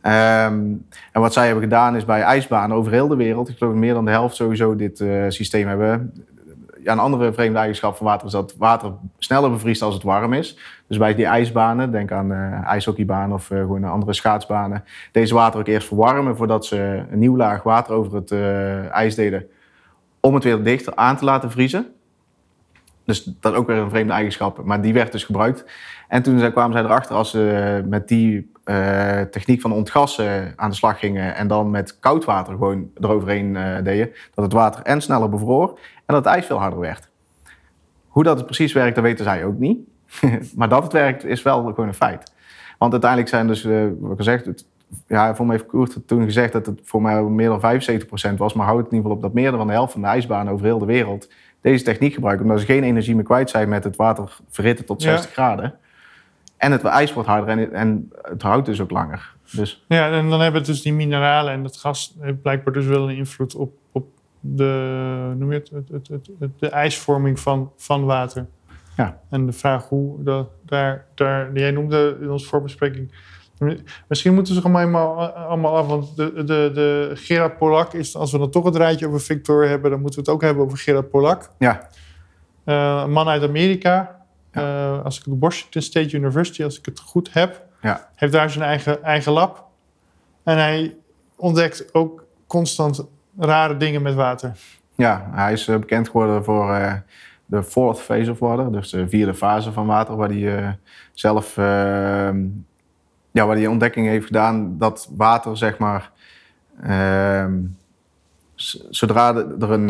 Ehm, en wat zij hebben gedaan is bij ijsbanen over heel de wereld, ik geloof meer dan de helft sowieso dit eh, systeem hebben. Ja, een andere vreemde eigenschap van water is dat water sneller bevriest als het warm is. Dus bij die ijsbanen, denk aan eh ijshockeybanen of eh, gewoon andere schaatsbanen, deze water ook eerst verwarmen voordat ze een nieuw laag water over het eh, ijs deden, om het weer dichter aan te laten vriezen. Dus dat is ook weer een vreemde eigenschap, maar die werd dus gebruikt. En toen kwamen zij erachter als ze met die techniek van ontgassen aan de slag gingen en dan met koud water gewoon eroverheen deden, dat het water en sneller bevroor en dat het ijs veel harder werd. Hoe dat het precies werkt, dat weten zij ook niet. maar dat het werkt, is wel gewoon een feit. Want uiteindelijk zijn dus, eh, wat ik al zeg, het, ja, voor mij heeft Koert toen gezegd dat het voor mij meer dan 75% was, maar houd het in ieder geval op dat meer dan de helft van de ijsbanen over heel de wereld deze techniek gebruiken, omdat ze geen energie meer kwijt zijn met het water verhitten tot Ja. 60 graden. En het ijs wordt harder en, het- en het houdt dus ook langer. Dus Ja, en dan hebben dus die mineralen en dat gas blijkbaar dus wel een invloed op, op de, noem je het, het, het, het, het- de ijsvorming van, van water. Ja. En de vraag hoe dat, daar, daar, jij noemde in onze voorbespreking. Misschien moeten ze gewoon allemaal, allemaal af. Want de, de, de Gerard Polak is, als we dan toch het rijtje over Victor hebben, dan moeten we het ook hebben over Gerard Polak. ja, Eh, een man uit Amerika. Eh, als ik de Washington State University, als ik het goed heb, Ja. heeft daar zijn eigen, eigen lab. En hij ontdekt ook constant rare dingen met water. ja, hij is eh, bekend geworden voor eh, de fourth phase of water, dus de vierde fase van water, waar hij eh, zelf eh, ja, waar hij ontdekking heeft gedaan dat water, zeg maar, ehm, zodra er een,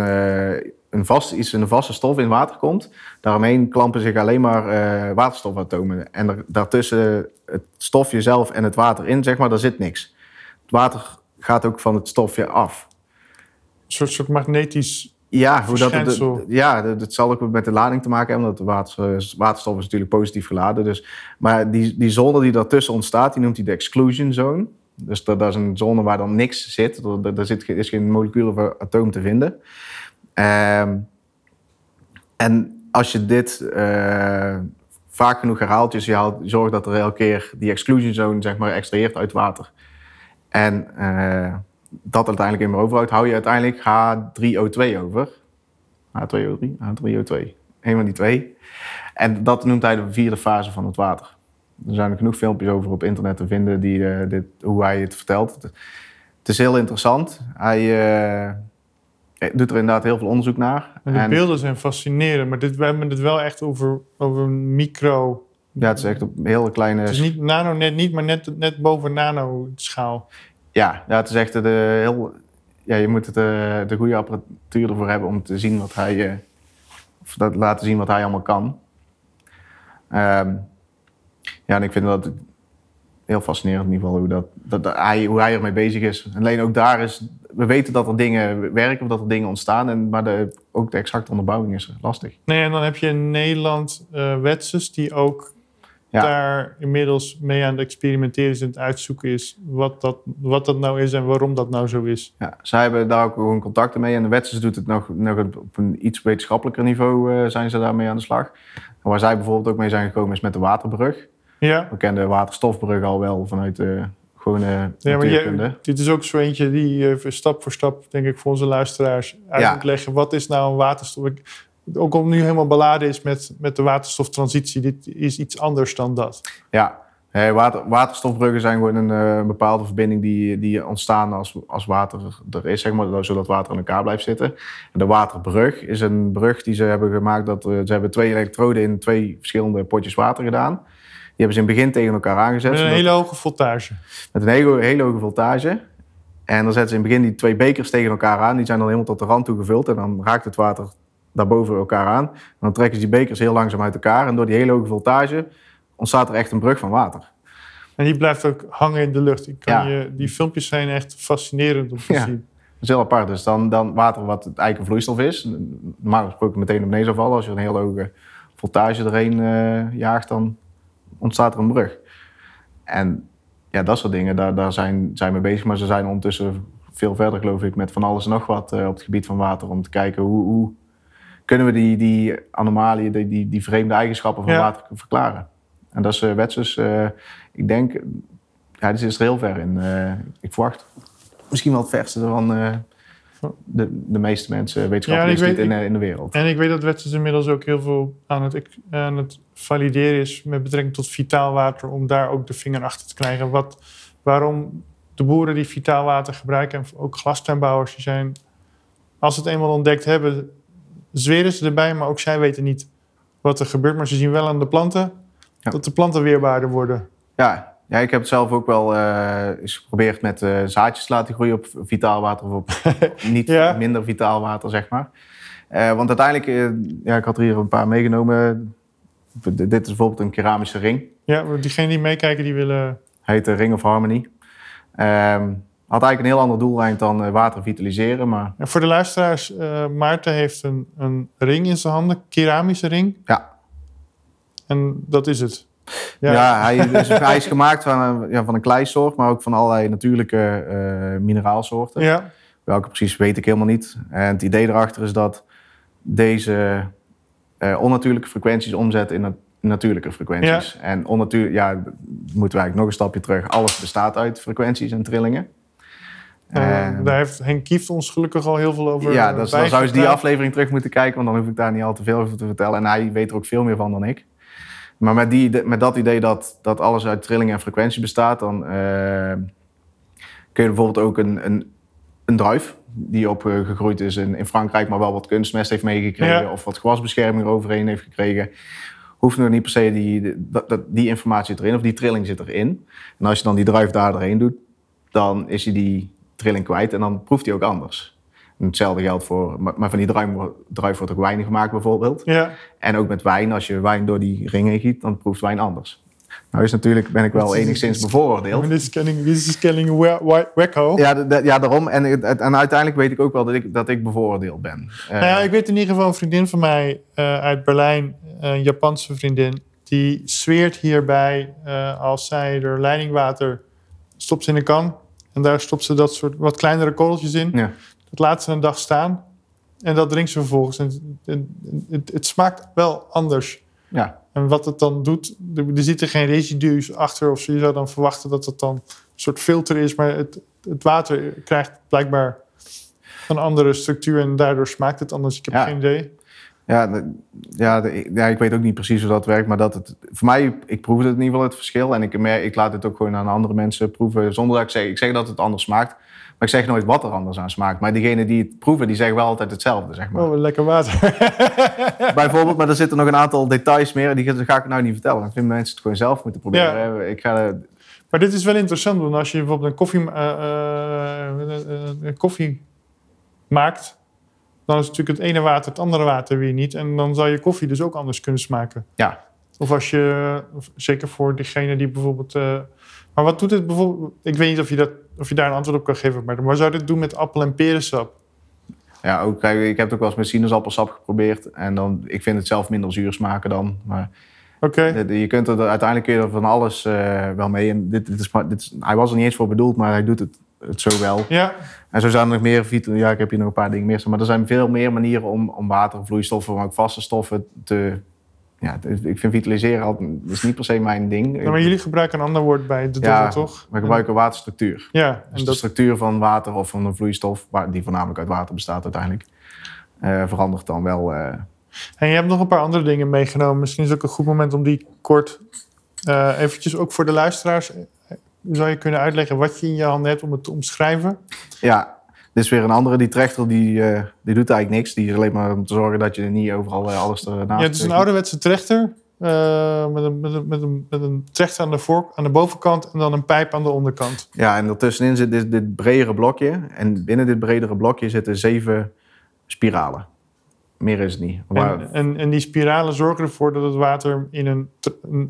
een vast, iets, een vaste stof in water komt, daaromheen klampen zich alleen maar waterstofatomen. En daartussen het stofje zelf en het water in, zeg maar, daar zit niks. Het water gaat ook van het stofje af. Een soort, soort magnetisch. Ja, hoe dat, het, ja, dat zal ook met de lading te maken hebben, omdat de water, eh, waterstof is natuurlijk positief geladen. Dus, maar die, die zone die daartussen ontstaat, die noemt hij de exclusion zone. Dus dat, dat is een zone waar dan niks zit. Er zit, is geen molecuul of atoom te vinden. Ehm, en als je dit eh, vaak genoeg herhaalt, dus je haalt, zorgt dat er elke keer die exclusion zone zeg maar, extraheert uit water. En eh, dat uiteindelijk in meer overhoudt, hou je uiteindelijk H3O2 over. H2O3, H3O2. Een van die twee. En dat noemt hij de vierde fase van het water. Er zijn er genoeg filmpjes over op internet te vinden die, eh, dit, hoe hij het vertelt. Het, is heel interessant. Hij eh, doet er inderdaad heel veel onderzoek naar. En de En- beelden zijn fascinerend. Maar dit, we hebben het wel echt over, over een micro. ja, het is echt op hele kleine... Het is niet nano, net niet, maar net, net boven nano-schaal. Ja, ja, het is echt de heel. Ja, je moet het, eh, de goede apparatuur ervoor hebben om te zien wat hij. eh, of dat laten zien wat hij allemaal kan. Ehm, ja, en ik vind dat heel fascinerend in ieder geval hoe, dat, dat, hij, hoe hij ermee bezig is. Alleen ook daar is. We weten dat er dingen werken dat er dingen ontstaan. En, maar de, ook de exacte onderbouwing is lastig. Nee, en dan heb je in Nederland Wetses die ook Ja. daar inmiddels mee aan het experimenteren is en het uitzoeken is wat dat, wat dat nou is en waarom dat nou zo is. Ja, zij hebben daar ook gewoon contacten mee. En de Wetsers doet het nog, nog op een iets wetenschappelijker niveau eh, zijn ze daarmee aan de slag. En waar zij bijvoorbeeld ook mee zijn gekomen is met de waterbrug. Ja, We kennen de waterstofbrug al wel vanuit de gewone ja maar je, dit is ook zo eentje die eh, stap voor stap, denk ik, voor onze luisteraars uit Ja. moet leggen. Wat is nou een waterstof? Ik- Ook om nu helemaal beladen is met, met de waterstoftransitie. Dit is iets anders dan dat. Ja, eh, water, waterstofbruggen zijn gewoon een eh, bepaalde verbinding die, die ontstaan als, als water er is, zeg maar, zodat water aan elkaar blijft zitten. En de waterbrug is een brug die ze hebben gemaakt. Dat, eh, ze hebben twee elektroden in twee verschillende potjes water gedaan. Die hebben ze in het begin tegen elkaar aangezet. Met een hele hoge voltage. Met een hele, hele hoge voltage. En dan zetten ze in het begin die twee bekers tegen elkaar aan. Die zijn dan helemaal tot de rand toe gevuld. En dan raakt het water daarboven elkaar aan. En dan trekken ze die bekers heel langzaam uit elkaar. En door die hele hoge voltage ontstaat er echt een brug van water. En die blijft ook hangen in de lucht. Ik kan Ja. je, die filmpjes zijn echt fascinerend om te Ja. zien. Dat is heel apart. Dus dan, dan water wat het eigenlijk een vloeistof is. Normaal gesproken meteen naar beneden zou vallen. Als je een hele hoge voltage erheen eh, jaagt, dan ontstaat er een brug. En ja, dat soort dingen, daar, daar zijn, zijn we bezig. Maar ze zijn ondertussen veel verder, geloof ik, met van alles en nog wat eh, op het gebied van water. Om te kijken hoe, hoe kunnen we die, die anomalieën, die, die, die vreemde eigenschappen van Ja. water verklaren. En dat is uh, wetsus. eh, ik denk, ja, dit is er heel ver in. Eh, ik verwacht misschien wel het verste van eh, de, de meeste mensen, wetenschappers ik in, weet- in, in de wereld. En ik weet dat Wetsers inmiddels ook heel veel aan het, aan het valideren is met betrekking tot vitaal water, om daar ook de vinger achter te krijgen. Wat, waarom de boeren die vitaal water gebruiken, en ook glastuinbouwers, die zijn, als ze het eenmaal ontdekt hebben, zweren ze erbij, maar ook zij weten niet wat er gebeurt. Maar ze zien wel aan de planten Ja. dat de planten weerbaarder worden. Ja, ja, ik heb het zelf ook wel eh, eens geprobeerd met eh, zaadjes te laten groeien op vitaal water of op niet Ja. minder vitaal water, zeg maar. Eh, want uiteindelijk, ja, ik had er hier een paar meegenomen. Dit is bijvoorbeeld een keramische ring. Ja, diegenen die meekijken, die willen... Heet de Ring of Harmony. Ehm, had eigenlijk een heel ander doeleind dan eh, water vitaliseren, maar En voor de luisteraars, eh, Maarten heeft een, een ring in zijn handen, keramische ring. Ja. En dat is het. Ja, hij, is, hij is gemaakt van een, ja, van een kleisoort, maar ook van allerlei natuurlijke eh, mineraalsoorten. Ja. Welke precies weet ik helemaal niet. En het idee erachter is dat deze onnatuurlijke frequenties omzetten in nat- natuurlijke frequenties. En onnatuur, ja, moeten we eigenlijk nog een stapje terug. Alles bestaat uit frequenties en trillingen. Eh, Ehm, daar heeft Henk Kieft ons gelukkig al heel veel over ja, eh, dat, dan zou je die aflevering terug moeten kijken, want dan hoef ik daar niet al te veel over te vertellen. En hij weet er ook veel meer van dan ik. Maar met, die, met dat idee dat, dat alles uit trillingen en frequentie bestaat, dan eh, kun je bijvoorbeeld ook een, een, een druif die opgegroeid is in, in Frankrijk, maar wel wat kunstmest heeft meegekregen Ja. of wat gewasbescherming eroverheen heeft gekregen. Hoeft nog niet per se die, die, die informatie erin of die trilling zit erin. En als je dan die druif daar doorheen doet, dan is hij die trilling kwijt en dan proeft hij ook anders. En hetzelfde geldt voor, maar van die druif, druif wordt ook wijn gemaakt bijvoorbeeld. Ja, En ook met wijn, als je wijn door die ringen giet, dan proeft wijn anders. Nou is natuurlijk, ben ik wel enigszins bevooroordeeld. dit is we- wekko. Ja, ja, daarom. En, en uiteindelijk weet ik ook wel dat ik, dat ik bevooroordeeld ben. Eh, Nou ja, ik weet in ieder geval een vriendin van mij eh, uit Berlijn, een Japanse vriendin, die zweert hierbij eh, als zij er leidingwater stopt in een kan en daar stopt ze dat soort wat kleinere korreltjes in. ja. Dat laat ze een dag staan en dat drinkt ze vervolgens. En, en- het, het smaakt wel anders. Ja. En wat het dan doet, er, er zitten geen residu's achter of. Je zou dan verwachten dat het dan een soort filter is, maar het, het water krijgt blijkbaar een andere structuur en daardoor smaakt het anders. Ik heb Ja. geen idee. Ja, de- ja, de- ja, ik weet ook niet precies hoe dat werkt, maar dat het, voor mij, ik proefde het in ieder geval het verschil. En ik, ik laat het ook gewoon aan andere mensen proeven, zonder dat ik zeg, ik zeg dat het anders smaakt. Maar ik zeg nooit wat er anders aan smaakt. Maar diegenen die het proeven, die zeggen wel altijd hetzelfde, zeg maar. Oh, lekker water. Bijvoorbeeld, maar er zitten nog een aantal details meer, en die ga ik nou niet vertellen. Ik vind mensen het gewoon zelf moeten proberen. Ja. Ik ga, maar dit is wel interessant, want als je bijvoorbeeld een koffie, eh, eh, eh, een koffie maakt, dan is natuurlijk het ene water het andere water weer niet. En dan zal je koffie dus ook anders kunnen smaken. ja, Of als je, zeker voor diegene die bijvoorbeeld. eh, maar wat doet het bijvoorbeeld? Ik weet niet of je, dat, of je daar een antwoord op kan geven, maar wat zou dit doen met appel- en perensap? Ja, ook, ik heb het ook wel eens met sinaasappelsap geprobeerd. En dan, ik vind het zelf minder zuur smaken dan. Maar Oké. dit- je kunt er, uiteindelijk kun je er van alles eh, wel mee. En dit, dit is, maar- dit is, hij was er niet eens voor bedoeld, maar hij doet het, het zo wel. Ja, En zo zijn er nog meer, ja, ik heb hier nog een paar dingen meer. Maar er zijn veel meer manieren om, om water, vloeistoffen, maar ook vaste stoffen te... Ja, ik vind vitaliseren altijd, dat is niet per se mijn ding. nou, maar jullie gebruiken een ander woord bij de Ja, dobbel, toch? We gebruiken waterstructuur. Ja, Dus de structuur van water of van een vloeistof, die voornamelijk uit water bestaat uiteindelijk, eh, verandert dan wel. eh, en je hebt nog een paar andere dingen meegenomen. Misschien is het ook een goed moment om die kort eh, eventjes ook voor de luisteraars. Zou je kunnen uitleggen wat je in je handen hebt om het te omschrijven? ja, dit is weer een andere. Die trechter die, eh, die doet eigenlijk niks. Die is alleen maar om te zorgen dat je er niet overal eh, alles ernaast... Ja, het is een ouderwetse trechter. eh, met, een, met, een, met, een, met een trechter aan de, voor, aan de bovenkant en dan een pijp aan de onderkant. Ja, en ertussenin zit dit, dit bredere blokje. En binnen dit bredere blokje zitten zeven spiralen. Meer is het niet. Maar, En, en, en die spiralen zorgen ervoor dat het water in een,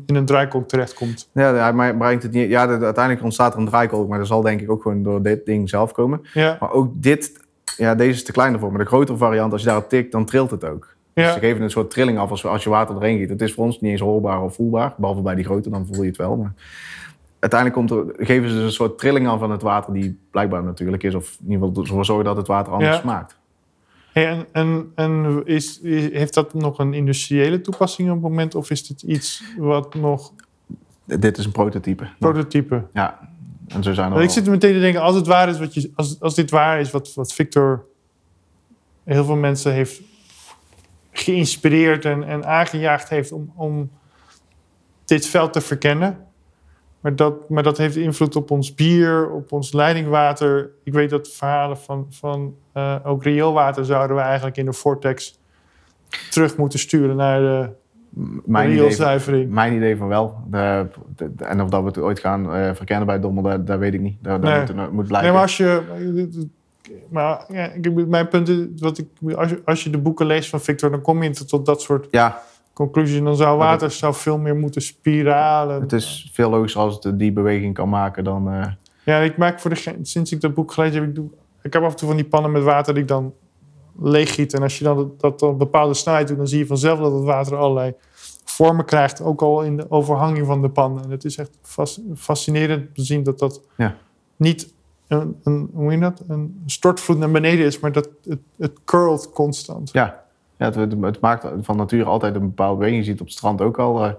in een draaikolk terechtkomt. ja, hij brengt het niet. Ja, de- uiteindelijk ontstaat er een draaikolk, maar dat zal denk ik ook gewoon door dit ding zelf komen. Ja, Maar ook dit, ja, deze is te klein ervoor. Maar de grotere variant, als je daarop tikt, dan trilt het ook. Dus ja. ze geven een soort trilling af als, als je water erin giet. Het is voor ons niet eens hoorbaar of voelbaar. Behalve bij die grote, dan voel je het wel. Maar uiteindelijk komt er, geven ze dus een soort trilling af van het water die blijkbaar natuurlijk is. Of in ieder geval ervoor zorgen dat het water anders Ja. smaakt. Hey, en en, en is, heeft dat nog een industriële toepassing op het moment? Of is dit iets wat nog Dit is een prototype. prototype? Ja, en zo zijn er ik zit er meteen te denken, als het waar is wat je, als, als dit waar is wat, wat Victor heel veel mensen heeft geïnspireerd en, en aangejaagd heeft om, om dit veld te verkennen. Maar dat, maar dat heeft invloed op ons bier, op ons leidingwater. Ik weet dat verhalen van, van eh, ook rioolwater zouden we eigenlijk in de vortex terug moeten sturen naar de mijn idee, van, rioolzuivering. mijn idee van wel. De, de- de- en of dat we het ooit gaan eh, verkennen bij Dommel, dat, dat weet ik niet. Dat, moet, moet blijken. Nee, maar als je. Maar ja, mijn punt is, wat ik, als, je, als je de boeken leest van Victor, dan kom je tot, tot dat soort Ja, conclusies. En dan zou water zou veel meer moeten spiralen. het is veel logischer als het die beweging kan maken dan... eh, Ja, ik maak voor de, sinds ik dat boek gelezen heb, ik, doe, ik heb af en toe van die pannen met water die ik dan leeggiet. En als je dan dat, op een bepaalde snelheid doet, dan zie je vanzelf dat het water allerlei vormen krijgt. Ook al in de overhanging van de pan. En het is echt fas- fascinerend te zien dat dat Ja. niet een, een, hoe dat? een stortvloed naar beneden is, maar dat het, het curlt constant. Ja, ja het, het, maakt van nature altijd een bepaalde beweging. Je ziet op het strand ook al eh,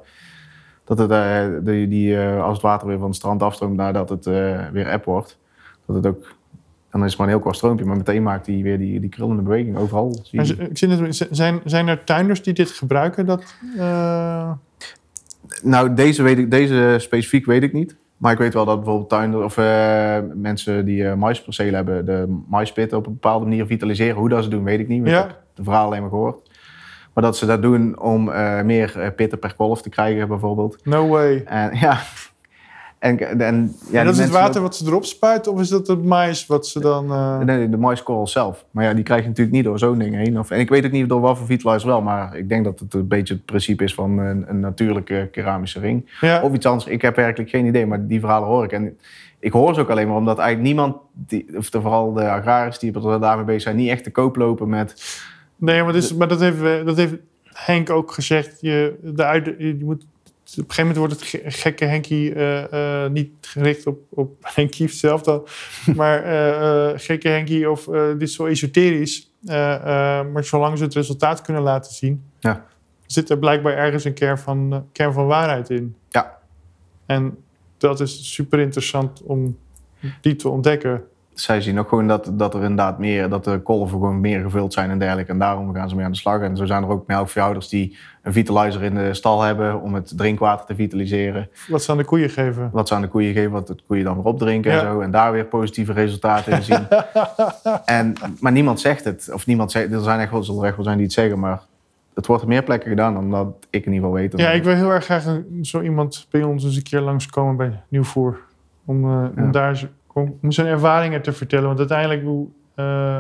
dat het, eh, die, die, eh, als het water weer van het strand afstroomt nadat het weer eb wordt. Dat het ook, dan is het maar een heel kort stroompje, maar meteen maakt hij weer die, die krullende beweging overal. Zie En je. ik zie het, zijn, zijn er tuinders die dit gebruiken? Dat, Nou, deze, weet ik, deze specifiek weet ik niet. Maar ik weet wel dat bijvoorbeeld tuinders of eh, mensen die eh maispercelen hebben, de maispitten op een bepaalde manier vitaliseren. Hoe dat ze doen, weet ik niet. want Ja. Ik heb de verhaal alleen maar gehoord. Maar dat ze dat doen om eh, meer pitten per kolf te krijgen, bijvoorbeeld. no way. En ja. En, en, ja, en dat is het water wat ze erop spuiten? Of is dat het mais wat ze dan... eh, Nee, de maiskorrel zelf. Maar ja, die krijg je natuurlijk niet door zo'n ding heen. Of, en ik weet ook niet door wat voor vitalizer wel. Maar ik denk dat het een beetje het principe is van een, een natuurlijke keramische ring. ja. Of iets anders. Ik heb werkelijk geen idee. Maar die verhalen hoor ik. En ik hoor ze ook alleen maar omdat eigenlijk niemand, die, of vooral de agrariërs die daarmee bezig zijn, niet echt te koop lopen met... Nee, maar, maar dat, heeft, eh, dat heeft Henk ook gezegd. Je, de uit, je moet, op een gegeven moment wordt het ge- gekke Henkie eh, eh, niet gericht op, op Henkie zelf dan. maar eh, gekke Henkie of dit is zo esoterisch. Maar zolang ze het resultaat kunnen laten zien... Ja. zit er blijkbaar ergens een kern van, kern van waarheid in. Ja. En dat is super interessant om die te ontdekken. Zij zien ook gewoon dat, dat er inderdaad meer, dat de kolven gewoon meer gevuld zijn en dergelijke. En daarom gaan ze mee aan de slag. En zo zijn er ook melkveehouders die een vitalizer in de stal hebben om het drinkwater te vitaliseren. Wat ze aan de koeien geven. Wat ze aan de koeien geven, wat de koeien dan weer opdrinken Ja. en zo. En daar weer positieve resultaten in zien. en, maar niemand zegt het. Of niemand zegt, er zijn echt wel, zullen er echt wel zijn die het zeggen, maar het wordt op meer plekken gedaan dan dat ik in ieder geval weet. Ja, ik wil heel erg graag een- zo iemand bij ons eens een keer langskomen bij Nieuwvoer. Om, Ja. om daar om, zijn ervaringen te vertellen. Want uiteindelijk hoe, eh,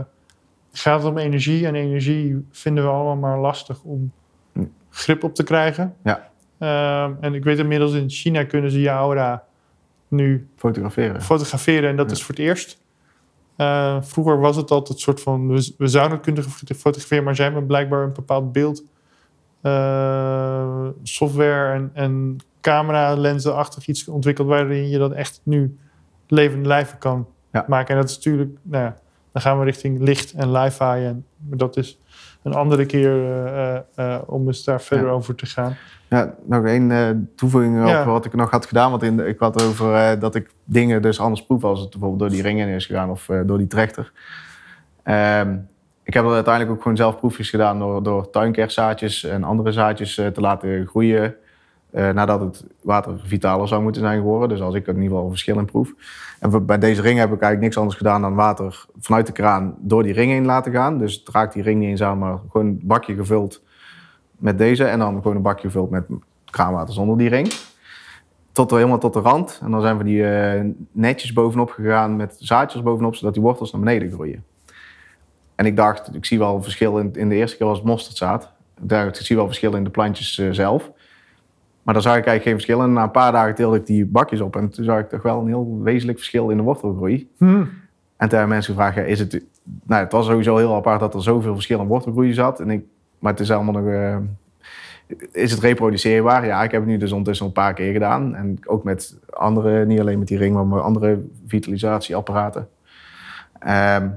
gaat het om energie. En energie vinden we allemaal maar lastig om grip op te krijgen. Ja. Ehm, en ik weet inmiddels in China kunnen ze je aura nu Fotograferen. fotograferen. En dat Ja. is voor het eerst. Eh, vroeger was het altijd een soort van... We, we zouden het kunnen fotograferen, maar zij hebben blijkbaar een bepaald beeld... eh, software en, en camera lenzenachtig iets ontwikkeld... waarin je dat echt nu levende lijven kan Ja. maken. En dat is natuurlijk... Nou ja, dan gaan we richting licht en li-fi. En, dat is een andere keer eh, eh, eh, om eens daar verder Ja. over te gaan. Ja, nog één toevoeging op Ja. wat ik nog had gedaan. Want in de- ik had over dat ik dingen dus anders proef als het bijvoorbeeld door die ring in is gegaan of door die trechter. Ehm, ik heb er uiteindelijk ook gewoon zelf proefjes gedaan door, door tuinkerzaadjes en andere zaadjes te laten groeien. Eh, nadat het water vitaler zou moeten zijn geworden. Dus als ik in ieder geval een verschil in proef. En bij deze ring heb ik eigenlijk niks anders gedaan dan water vanuit de kraan door die ring heen laten gaan. Dus het raakt die ring niet eens aan, maar gewoon een bakje gevuld met deze. En dan gewoon een bakje gevuld met kraanwater zonder die ring. Tot helemaal tot de rand. En dan zijn we die eh, netjes bovenop gegaan met zaadjes bovenop, zodat die wortels naar beneden groeien. En ik dacht, ik zie wel verschil in, in de eerste keer was het mosterdzaad. Dacht, ik zie wel verschil in de plantjes eh, zelf. Maar dan zag ik eigenlijk geen verschil. En na een paar dagen tilde ik die bakjes op. En toen zag ik toch wel een heel wezenlijk verschil in de wortelgroei. Hm. En toen hebben mensen gevraagd, ja, is het... Nou, het was sowieso heel apart dat er zoveel verschil in wortelgroei zat. En ik, maar het is allemaal nog... eh, is het reproduceerbaar? Ja, ik heb het nu dus ondertussen al een paar keer gedaan. En ook met andere, niet alleen met die ring, maar met andere vitalisatieapparaten. Ehm,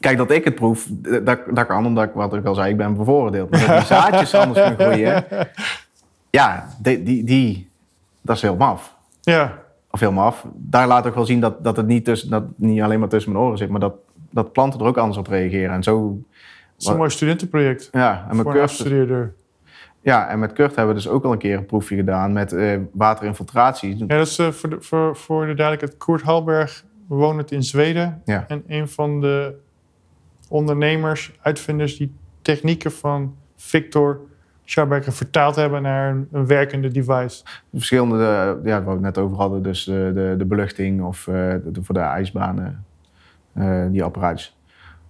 kijk, dat ik het proef, dat, dat kan omdat ik, wat ik al zei, ik ben bevooroordeeld. Maar dat die zaadjes anders kunnen groeien, ja, die, die, die, dat is heel maf. Ja, Of heel maf. Daar laat ook wel zien dat, dat het niet, tussen, dat niet alleen maar tussen mijn oren zit, maar dat, dat planten er ook anders op reageren. En zo, het is een mooi studentenproject. ja, en met Kurt, ja, en met Kurt hebben we dus ook al een keer een proefje gedaan met eh, waterinfiltratie. Ja, dat is eh, voor, de, voor, voor de duidelijkheid. Koert Halberg woont in Zweden. Ja. En een van de ondernemers, uitvinders die technieken van Victor Scharberger vertaald hebben naar een, werkende device. Verschillende, eh, ja, waar we het net over hadden, dus de, de, de beluchting of eh, de- voor de ijsbanen, eh, die apparaatjes.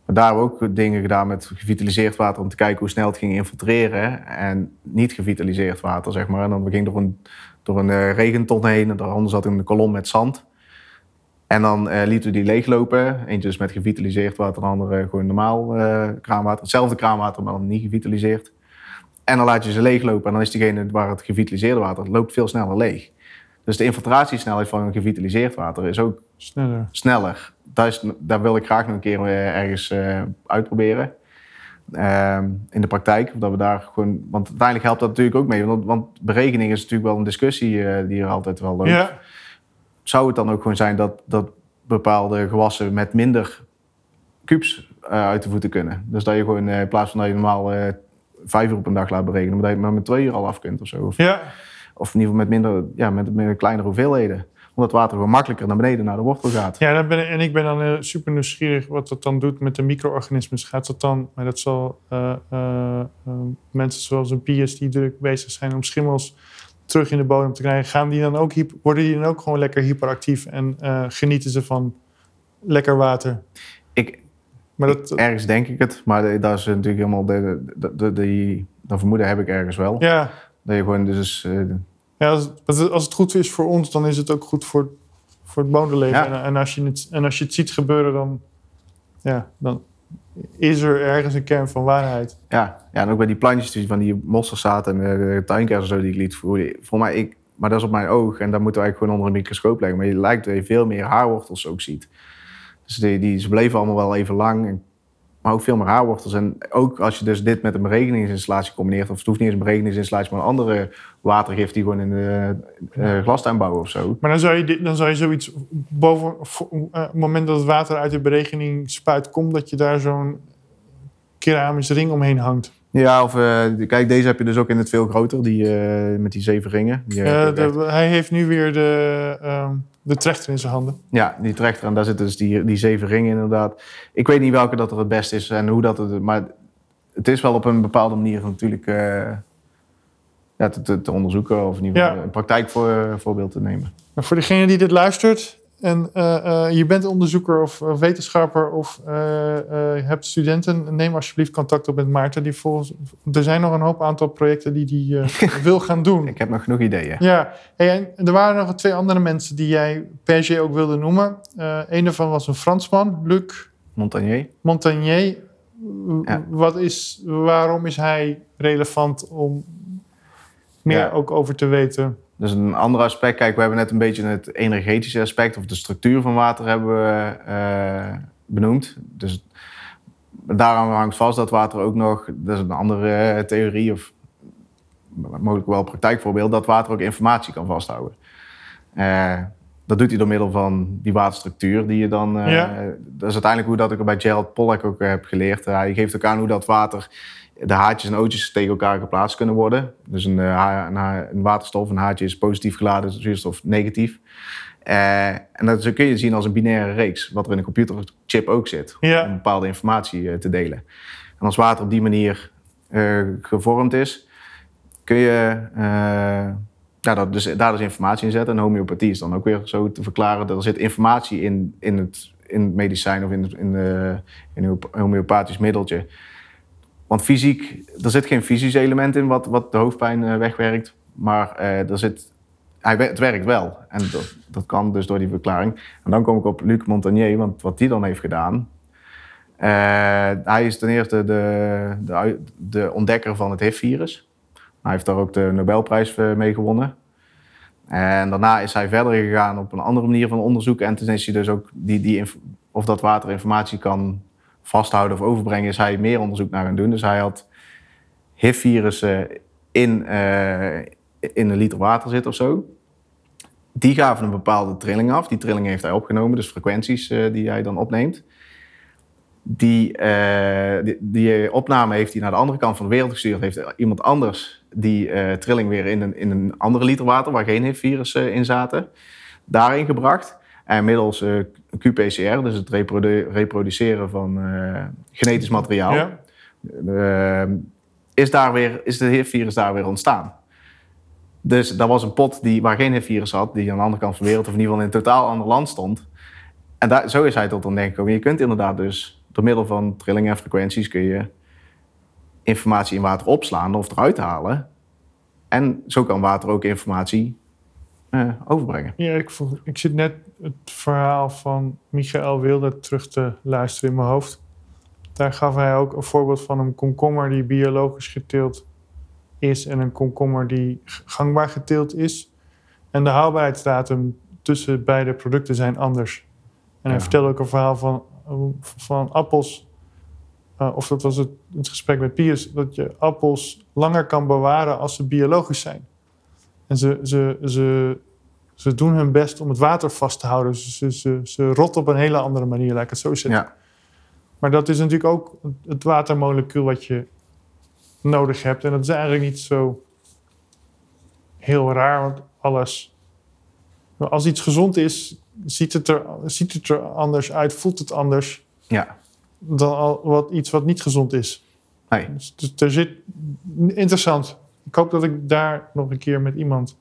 Maar daar hebben we ook dingen gedaan met gevitaliseerd water om te kijken hoe snel het ging infiltreren. En niet gevitaliseerd water, zeg maar. En dan ging door een, door een regenton heen en daaronder zat een kolom met zand. En dan eh, lieten we die leeglopen. Eentje dus met gevitaliseerd water, de andere gewoon normaal kraanwater. Hetzelfde kraanwater, maar dan niet gevitaliseerd. En dan laat je ze leeglopen en dan is diegene waar het gevitaliseerde water loopt veel sneller leeg. Dus de infiltratiesnelheid van een gevitaliseerd water is ook Sneller. sneller. Daar, is, daar wil ik graag nog een keer eh, ergens eh, uitproberen. Ehm, in de praktijk. Dat we daar gewoon, want uiteindelijk helpt dat natuurlijk ook mee. Want, want berekening is natuurlijk wel een discussie eh, die er altijd wel loopt. Ja, Zou het dan ook gewoon zijn dat, dat bepaalde gewassen met minder kubus uit de voeten kunnen? Dus dat je gewoon in plaats van dat je normaal vijf uur op een dag laat berekenen, maar dat je het maar met twee uur al af kunt of zo. Of, ja. of in ieder geval met minder, ja, met, met kleinere hoeveelheden. Omdat water gewoon makkelijker naar beneden naar de wortel gaat. ja dan ben ik, en ik ben dan eh, super nieuwsgierig wat dat dan doet met de micro-organismen. Gaat dat dan, maar dat zal eh, eh, mensen zoals een Pius die druk bezig zijn om schimmels terug in de bodem te krijgen, gaan die dan ook, worden die dan ook gewoon lekker hyperactief en genieten ze van lekker water? Maar dat, Ergens denk ik het, maar de- dat is natuurlijk helemaal de, de, de, die, dat vermoeden heb ik ergens wel. ja, Dat je gewoon dus, eh, Ja, als het, als het goed is voor ons, dan is het ook goed voor, voor het bodemleven. Ja. En, en, als je het, en als je het ziet gebeuren, dan, ja, dan is er ergens een kern van waarheid. ja, ja, en ook bij die plantjes die van die mosterdzaad en de, de tuinkers en zo die ik liet voeren. Voor mij, ik, maar dat is op mijn oog en daar moeten we eigenlijk gewoon onder een microscoop leggen. Maar je lijkt dat je veel meer haarwortels ook ziet. Dus die, die, ze bleven allemaal wel even lang, en, maar ook veel meer haarwortels. En ook als je dus dit met een berekeningsinstallatie combineert, of het hoeft niet eens een berekeningsinstallatie, maar een andere watergif die gewoon in de eh, glastuin bouwen of zo. Maar dan zou je, dan zou je zoiets boven, eh, het moment dat het water uit de berekening spuit komt, dat je daar zo'n keramische ring omheen hangt. Ja, of eh, kijk, deze heb je dus ook in het veel groter, die, met die zeven ringen. Die, echt- hij heeft nu weer de, ehm, de trechter in zijn handen. ja, die trechter en daar zitten dus die, die zeven ringen inderdaad. Ik weet niet welke dat er het beste is en hoe dat het... Maar het is wel op een bepaalde manier natuurlijk eh, ja, te, te, te onderzoeken of in ieder geval Ja. een praktijkvoorbeeld te nemen. Maar voor degene die dit luistert en eh, eh, je bent onderzoeker of wetenschapper of eh, hebt studenten, neem alsjeblieft contact op met Maarten. Die volgens, er zijn nog een hoop aantal projecten die die wil gaan doen. Ik heb nog genoeg ideeën. Ja, hey, en er waren nog twee andere mensen die jij per se ook wilde noemen. Een daarvan was een Fransman, Luc Montagnier. Montagnier. Ja. Wat is, waarom is hij relevant om meer Ja. ook over te weten? Dus een ander aspect, kijk, we hebben net een beetje het energetische aspect of de structuur van water hebben we eh, benoemd. Dus daaraan hangt vast dat water ook nog, dat is een andere eh, theorie of mogelijk wel praktijkvoorbeeld, dat water ook informatie kan vasthouden. Eh, dat doet hij door middel van die waterstructuur die je dan. Ja. Dat is uiteindelijk hoe dat ik bij Gerald Pollack ook heb geleerd. hij geeft ook aan hoe dat water, de haartjes en ootjes tegen elkaar geplaatst kunnen worden. Dus een, eh, een, waterstof, een haartje is positief geladen, zuurstof negatief. Eh, en dat kun je zien als een binaire reeks, wat er in een computerchip ook zit, Ja. om bepaalde informatie eh, te delen. En als water op die manier gevormd is, kun je ja, dat, dus, daar dus informatie in zetten. En homeopathie is dan ook weer zo te verklaren. dat Er zit informatie in, in, het, in het medicijn of in, in, de, in een homeopathisch middeltje. Want fysiek, er zit geen fysisch element in wat, wat de hoofdpijn eh, wegwerkt. Maar uh, er zit, hij, het werkt wel. En dat, dat kan dus door die verklaring. En dan kom ik op Luc Montagnier, want wat die dan heeft gedaan. Uh, hij is ten eerste de, de, de ontdekker van het HIV-virus. Hij heeft daar ook de Nobelprijs mee gewonnen. En daarna is hij verder gegaan op een andere manier van onderzoek. En toen is hij dus ook die, die, of dat water informatie kan vasthouden of overbrengen, is hij meer onderzoek naar gaan doen. Dus hij had HIV-virussen in, uh, in een liter water zitten of zo. Die gaven een bepaalde trilling af. Die trilling heeft hij opgenomen, dus frequenties uh, die hij dan opneemt. Die, uh, die, die, opname heeft hij naar de andere kant van de wereld gestuurd. Heeft iemand anders die trilling weer in een, in een andere liter water, waar geen HIV-virussen in zaten, daarin gebracht. En middels uh, eh, QPCR, dus het reproduceren van uh, genetisch materiaal, ja. uh, is, daar weer, is de HIV-virus daar weer ontstaan. Dus dat was een pot die, waar geen HIV-virus had, die aan de andere kant van de wereld, of in ieder geval in een totaal ander land stond. En daar, zo is hij tot ontdekking gekomen. Je kunt inderdaad dus door middel van trillingen en frequenties kun je informatie in water opslaan of eruit halen. En zo kan water ook informatie uh, overbrengen. Ja, ik, ik zit net het verhaal van Michael Wilde terug te luisteren in mijn hoofd. Daar gaf hij ook een voorbeeld van een komkommer die biologisch geteeld is en een komkommer die gangbaar geteeld is. En de houdbaarheidsdatum tussen beide producten zijn anders. En hij vertelde ook een verhaal van, van appels. Uh, of dat was het, het gesprek met Piers, dat je appels langer kan bewaren als ze biologisch zijn. En ze, ze, ze, ze doen hun best om het water vast te houden. Ze, ze, ze rotten op een hele andere manier, laat ik het zo zeggen. Ja. Maar dat is natuurlijk ook het watermolecuul wat je nodig hebt. En dat is eigenlijk niet zo heel raar, want alles. Als iets gezond is, ziet het er, ziet het er anders uit, voelt het anders ja. dan al wat, iets wat niet gezond is. Nee. Dus, dus er zit interessant ik hoop dat ik daar nog een keer met iemand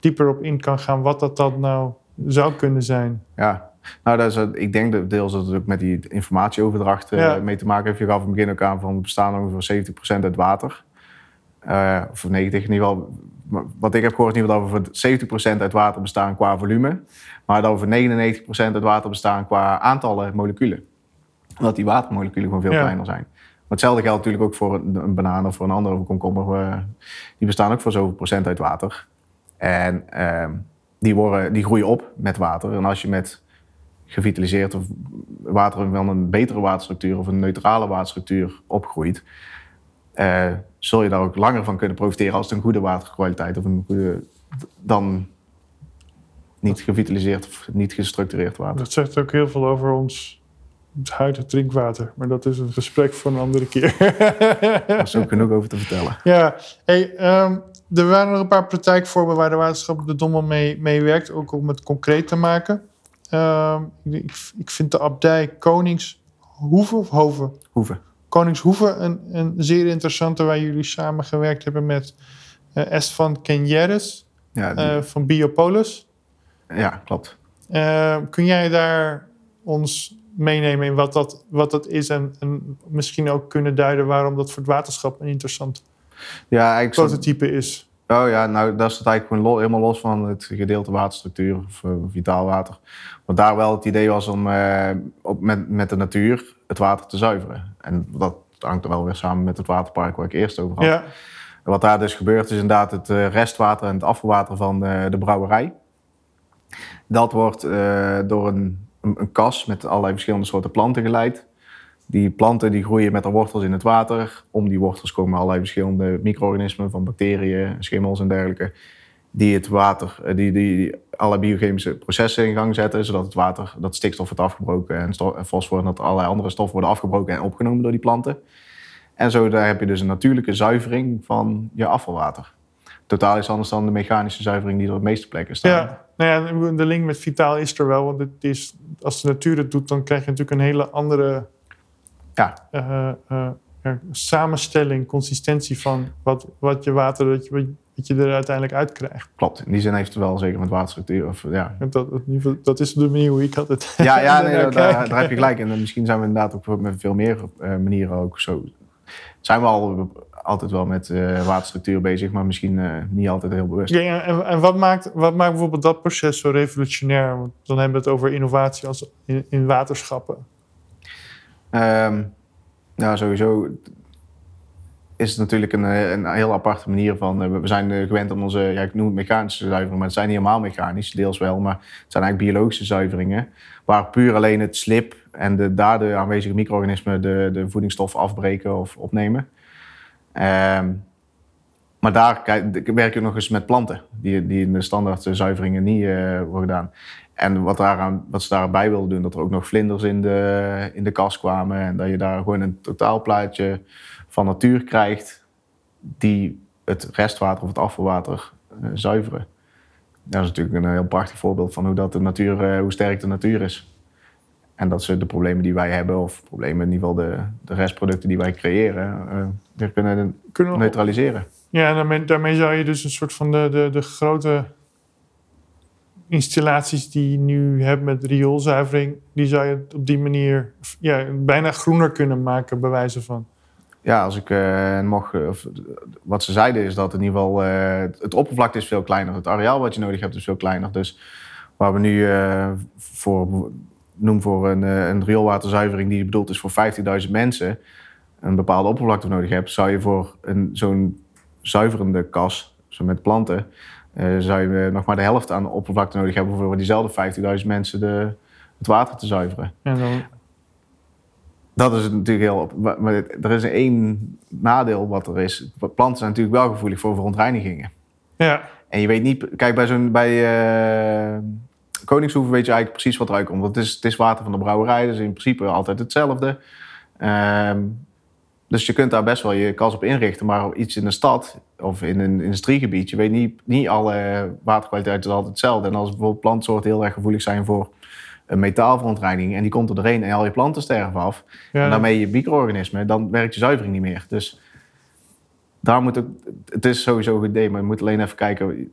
dieper op in kan gaan wat dat dan nou zou kunnen zijn. Ja, nou, dat is, ik denk dat deels dat het ook met die informatieoverdracht uh, mee te maken heeft. Je gaf in het begin ook aan van we bestaan ongeveer 70% uit water. Uh, of 90 in ieder geval. Wat ik heb gehoord in ieder geval dat we voor 70% uit water bestaan qua volume. Maar dat we voor 99% uit water bestaan qua aantallen moleculen. Omdat die watermoleculen gewoon veel kleiner zijn hetzelfde geldt natuurlijk ook voor een, banaan of voor een andere komkommer. Uh, die bestaan ook voor zoveel procent uit water. En uh, die, worden, die groeien op met water. En als je met gevitaliseerd of water wel een betere waterstructuur of een neutrale waterstructuur opgroeit, uh, zul je daar ook langer van kunnen profiteren als het een goede waterkwaliteit of een goede dan niet gevitaliseerd of niet gestructureerd water. Dat zegt ook heel veel over ons het huidige drinkwater. Maar dat is een gesprek voor een andere keer. er is ook genoeg over te vertellen. Ja, hey, um, er waren nog een paar praktijkvormen waar de waterschap de Dommel mee, mee werkt, ook om het concreet te maken. Um, ik, ik, vind de abdij Koningshoeve of Hoven? Hoeve. Koningshoeve een, een zeer interessante waar jullie samen gewerkt hebben met uh, Estvan Kenjeres ja, uh, van Biopolis. Ja, klopt. Uh, kun jij daar ons meenemen in wat dat, wat dat is en, en misschien ook kunnen duiden waarom dat voor het waterschap een interessant ja, prototype is. Oh ja, nou dat staat eigenlijk gewoon helemaal los van het gedeelte waterstructuur of uh, vitaal water. Want daar wel het idee was om uh, op, met, met de natuur het water te zuiveren. En dat hangt er wel weer samen met het waterpark waar ik eerst over had. Ja. Wat daar dus gebeurt is inderdaad het uh, restwater en het afvalwater van de brouwerij. Dat wordt door een een, kas met allerlei verschillende soorten planten geleid. Die planten die groeien met de wortels in het water. Om die wortels komen allerlei verschillende micro-organismen van bacteriën, schimmels en dergelijke. Die het water, eh, die, die, die alle biochemische processen in gang zetten. Zodat het water, dat stikstof wordt afgebroken en, en fosfor en dat allerlei andere stoffen worden afgebroken en opgenomen door die planten. En zo daar heb je dus een natuurlijke zuivering van je afvalwater. Totaal is anders dan de mechanische zuivering die er op de meeste plekken staat. Ja, nou ja, de link met vitaal is er wel. Want het is, als de natuur het doet, dan krijg je natuurlijk een hele andere ja. Uh, uh, samenstelling, consistentie van wat, wat je water. Dat je, wat je er uiteindelijk uit krijgt. Klopt. In die zin heeft het wel zeker met waterstructuur. Of, ja. Dat, dat is de manier hoe ik had het. Ja, ja nee, daar, kijk. daar heb je gelijk. En misschien zijn we inderdaad ook met veel meer eh, manieren ook zo. Zijn we al altijd wel met eh, waterstructuur bezig, maar misschien eh, niet altijd heel bewust. Ja, en, en wat, maakt, wat maakt bijvoorbeeld dat proces zo revolutionair? Want dan hebben we het over innovatie als in, in waterschappen. Ehm, ja, sowieso is het natuurlijk een, eh, een heel aparte manier van. we zijn gewend om onze, ja, ik noem het mechanische zuivering, maar het zijn niet helemaal mechanisch, deels wel, maar het zijn eigenlijk biologische zuiveringen. Waar puur alleen het slip en de daar de aanwezige micro-organismen de, de voedingsstof afbreken of opnemen. Ehm, maar daar kijk- werk je nog eens met planten, die, die in de standaard zuiveringen niet eh, worden gedaan. En wat, wat ze daarbij wilden doen, dat er ook nog vlinders in de, in de kas kwamen. En dat je daar gewoon een totaalplaatje van natuur krijgt die het restwater of het afvalwater eh, zuiveren. Dat is natuurlijk een heel prachtig voorbeeld van hoe, dat de natuur, eh, hoe sterk de natuur is. En dat ze de problemen die wij hebben, of problemen in ieder geval de, de restproducten die wij creëren, eh, weer kunnen Kunnen neutraliseren. Ja, en daarmee, daarmee zou je dus een soort van de, de, de grote installaties die je nu hebt met rioolzuivering, die zou je op die manier ja, bijna groener kunnen maken, bij wijze van. Ja, als ik eh, mocht, eh, of, wat ze zeiden is dat in ieder geval het oppervlakte is veel kleiner. Het areaal wat je nodig hebt is veel kleiner. Dus waar we nu voor, noem voor een, eh, een rioolwaterzuivering die bedoeld is voor 15.000 mensen, een bepaalde oppervlakte nodig hebt, zou je voor een, zo'n zuiverende kas, zo met planten, eh, zou je nog maar de helft aan oppervlakte nodig hebben voor diezelfde 15.000 mensen de, het water te zuiveren. En dan, Dat is natuurlijk heel. op- Maar maar er is één nadeel wat er is. Planten zijn natuurlijk wel gevoelig voor verontreinigingen. ja, En je weet niet. Kijk, bij zo'n. Bij eh Koningshoeven weet je eigenlijk precies wat eruit komt. Want het is, het is water van de brouwerij. Dus in principe altijd hetzelfde. Ehm, dus je kunt daar best wel je kas op inrichten. Maar iets in de stad of in een industriegebied. Je weet niet, niet alle waterkwaliteit is altijd hetzelfde. En als bijvoorbeeld plantsoorten heel erg gevoelig zijn voor een metaalverontreiniging. En die komt er doorheen en al je planten sterven af. ja, En daarmee je micro-organismen, dan werkt je zuivering niet meer. Dus daar moet ook, het is sowieso een goed idee, maar je moet alleen even kijken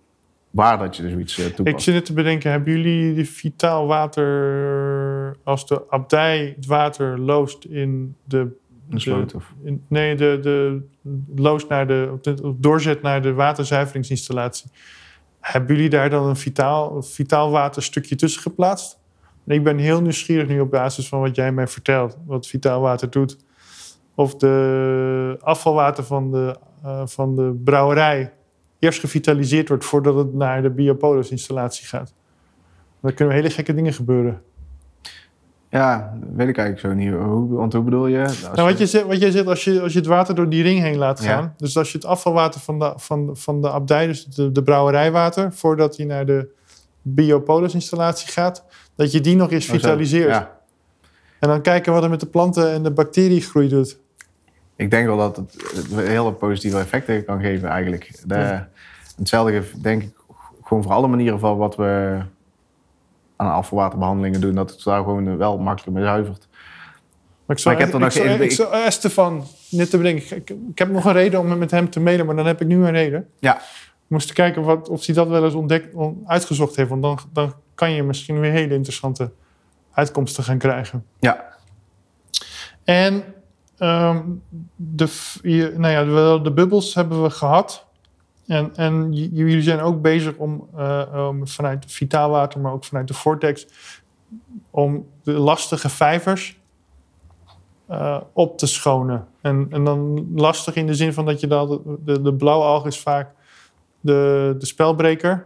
waar dat je dus zoiets eh, Ik toepast. zit het te bedenken, hebben jullie die vitaal water, als de abdij het water loost in de... Een sloot of... in- nee, de, de loost naar de, de- doorzet naar de waterzuiveringsinstallatie. Hebben jullie daar dan een vitaal, vitaal waterstukje tussen geplaatst? Ik ben heel nieuwsgierig nu op basis van wat jij mij vertelt, wat vitaal water doet. Of de afvalwater van de, eh, van de brouwerij eerst gevitaliseerd wordt voordat het naar de Biopolis-installatie gaat. Dan kunnen hele gekke dingen gebeuren. Ja, dat weet ik eigenlijk zo niet. Hoe, want hoe bedoel je? Nou, wat, je zegt, wat jij zegt, als je, als je het water door die ring heen laat Ja. gaan. Dus als je het afvalwater van de, van, van de abdij, dus de, de brouwerijwater, voordat hij naar de Biopolis-installatie gaat, dat je die nog eens Oh, vitaliseert. Ja. En dan kijken wat er met de planten en de bacteriegroei doet. Ik denk wel dat het hele positieve effecten kan geven eigenlijk. De, Ja. Hetzelfde denk ik gewoon voor alle manieren van wat we aan afvalwaterbehandelingen doen, dat het daar gewoon wel makkelijk mee zuivert. Maar ik zou, Maar ik heb er nog zou, ik zou- Stefan, net te bedenken. Ik, ik heb nog een reden om met hem te mailen, maar dan heb ik nu een reden. Ja. We moesten kijken wat, of hij dat wel eens ontdekt, on- uitgezocht heeft. Want dan, dan kan je misschien weer hele interessante uitkomsten gaan krijgen. Ja, En ehm, de, je- nou ja, de, de bubbels hebben we gehad. En, en jullie zijn ook bezig om, eh, om vanuit vitaalwater, maar ook vanuit de Vortex, om de lastige vijvers eh, op te schonen. En, en dan lastig in de zin van dat je dan, de, de, blauwe alg is vaak de, de spelbreker.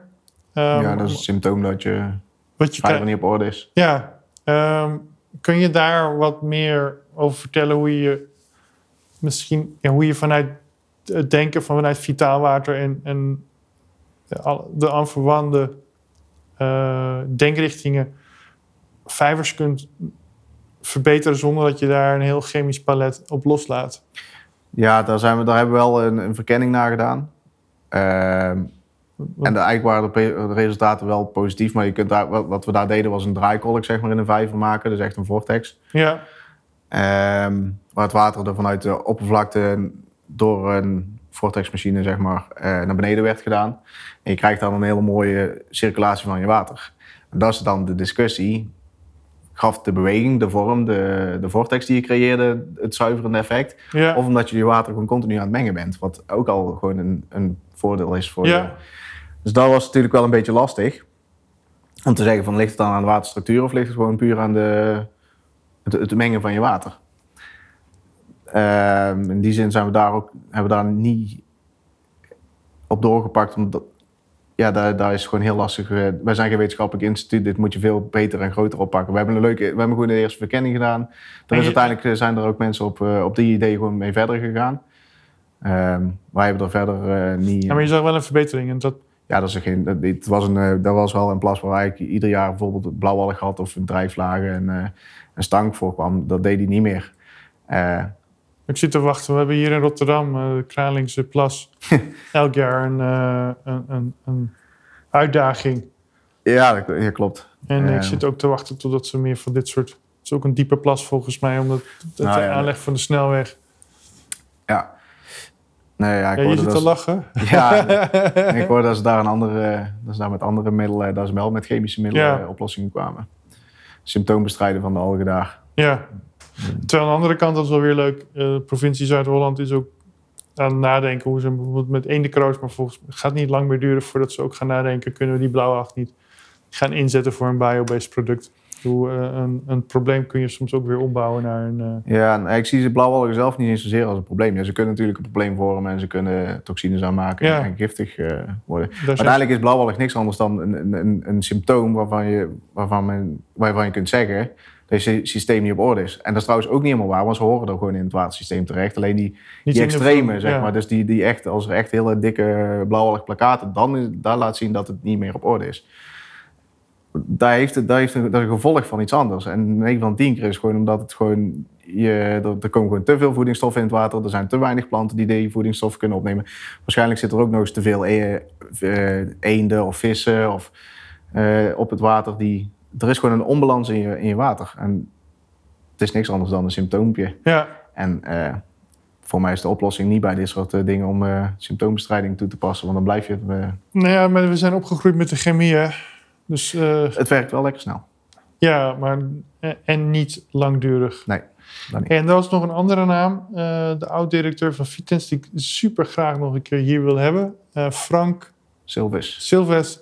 Ehm, ja, dat is het symptoom dat je wat je vijver niet op orde is. ja, ehm, kun je daar wat meer over vertellen hoe je misschien ja, hoe je vanuit het denken van vanuit vitaalwater en, en de, aanverwante eh, denkrichtingen vijvers kunt verbeteren zonder dat je daar een heel chemisch palet op loslaat. Ja, daar, zijn we, daar hebben we wel een, een verkenning naar gedaan. Ehm, en de, eigenlijk waren de, resultaten wel positief, maar je kunt daar, wat, wat we daar deden was een draaikolk zeg maar, in een vijver maken, dus echt een vortex. Ja, Ehm, waar het water er vanuit de oppervlakte door een vortexmachine zeg maar, eh, naar beneden werd gedaan. En je krijgt dan een hele mooie circulatie van je water. En dat is dan de discussie. Gaf de beweging, de vorm, de, de vortex die je creëerde het zuiverende effect? Ja. Of omdat je je water gewoon continu aan het mengen bent. Wat ook al gewoon een, een voordeel is voor Ja. je. Dus dat was natuurlijk wel een beetje lastig. Om te zeggen van ligt het dan aan de waterstructuur of ligt het gewoon puur aan de, het, het mengen van je water. Ehm, in die zin zijn we daar ook, hebben we daar niet op doorgepakt. Omdat, ja, daar, daar is gewoon heel lastig. wij zijn geen wetenschappelijk instituut. Dit moet je veel beter en groter oppakken. We hebben een leuke, we hebben gewoon de eerste verkenning gedaan. Er En is uiteindelijk eh, zijn er ook mensen op, eh, op die idee gewoon mee verder gegaan. Ehm, wij hebben er verder eh, niet. Ja, maar je zag wel een verbetering. En dat, Ja, dat, is geen, dat, was een, dat was wel een plas waar ik ieder jaar bijvoorbeeld blauwalg had of een drijflagen en een stank voorkwam. Dat deed hij niet meer. Eh, ik zit te wachten. We hebben hier in Rotterdam, eh, de Kralingse Plas, elk jaar een, eh, een, een, een uitdaging. ja, dat, ja, klopt. En ik zit ook te wachten totdat ze meer van dit soort... Het is ook een diepe plas volgens mij, omdat het Nou de ja, aanleg van de snelweg... Ja. Nee, ja, ik Ja, je zit te ze- lachen. Ja, ik hoorde dat ze daar, een andere, dat ze daar met andere middelen, dat ze wel met chemische middelen oplossingen kwamen. Symptoombestrijden van de algen daar. Ja. Terwijl aan de andere kant, dat is wel weer leuk. de provincie Zuid-Holland is ook aan het nadenken hoe ze bijvoorbeeld met eendekroos, maar volgens het gaat niet lang meer duren voordat ze ook gaan nadenken, kunnen we die blauwacht niet gaan inzetten voor een biobased product. Hoe, eh, een, een probleem kun je soms ook weer ombouwen naar een... eh, Ja, en ik zie de blauwalgen zelf niet eens zozeer als een probleem. Ja, ze kunnen natuurlijk een probleem vormen en ze kunnen toxines aanmaken Ja. en giftig eh, worden. daar Uiteindelijk is blauwalg niks anders dan een, een, een, symptoom waarvan je, waarvan, men, waarvan je kunt zeggen dat je systeem niet op orde is. En dat is trouwens ook niet helemaal waar, want ze horen er gewoon in het watersysteem terecht. Alleen die, extreme, zeg ja. maar. Dus die, die echt, als er echt hele dikke blauwalg plakaten, dan daar laat zien dat het niet meer op orde is. Daar heeft het, daar heeft is een gevolg van iets anders. En 9 van 10 keer is gewoon omdat het gewoon, je, er, er komen gewoon te veel voedingsstoffen in het water. Er zijn te weinig planten die die voedingsstoffen kunnen opnemen. Waarschijnlijk zit er ook nog eens te veel e- eh, eenden of vissen of, eh, op het water. Die, er is gewoon een onbalans in je, in je water. En het is niks anders dan een symptoompje. Ja, En eh, voor mij is de oplossing niet bij dit soort dingen om symptoombestrijding toe te passen. Want dan blijf je het. nou ja, maar we zijn opgegroeid met de chemie, hè. Dus eh, het werkt wel lekker snel. ja, maar eh, en niet langdurig. Nee, niet. En er was nog een andere naam, eh, de oud-directeur van Vitens, die ik super graag nog een keer hier wil hebben. Frank Silvis. Silves,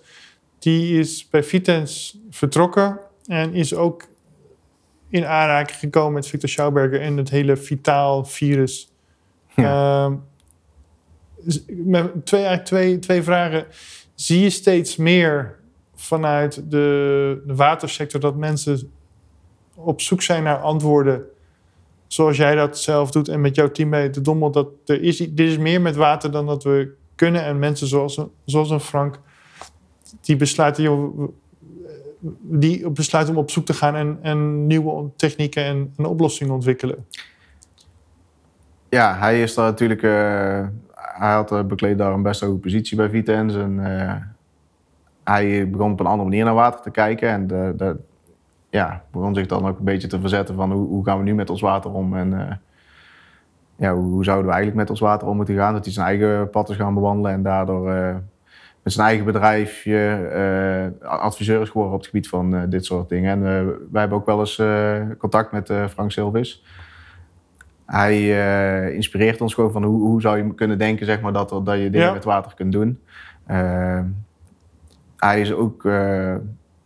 die is bij Vitens vertrokken en is ook in aanraking gekomen met Victor Schauberger en het hele vitaal virus. Ehm, met twee, twee, twee vragen. Zie je steeds meer vanuit de, de watersector dat mensen op zoek zijn naar antwoorden zoals jij dat zelf doet en met jouw team bij de Dommel, dat er is, dit is meer met water dan dat we kunnen. En mensen zoals, zoals een Frank, die besluiten, die besluiten om op zoek te gaan en, en nieuwe technieken en, en oplossingen ontwikkelen. Ja, hij is daar natuurlijk. eh, hij had uh, bekleed daar een best hoge positie bij Vitens. En eh, hij begon op een andere manier naar water te kijken. En de, de, ja, begon zich dan ook een beetje te verzetten van hoe, hoe gaan we nu met ons water om. En eh, ja, hoe, hoe zouden we eigenlijk met ons water om moeten gaan. Dat hij zijn eigen pad is gaan bewandelen en daardoor eh, met zijn eigen bedrijfje eh, adviseur is geworden op het gebied van dit soort dingen. En wij hebben ook wel eens contact met Frank Silvis. Hij inspireert ons gewoon van hoe, hoe zou je kunnen denken zeg maar, dat, dat je dingen Ja. met water kunt doen. Hij is ook... eh,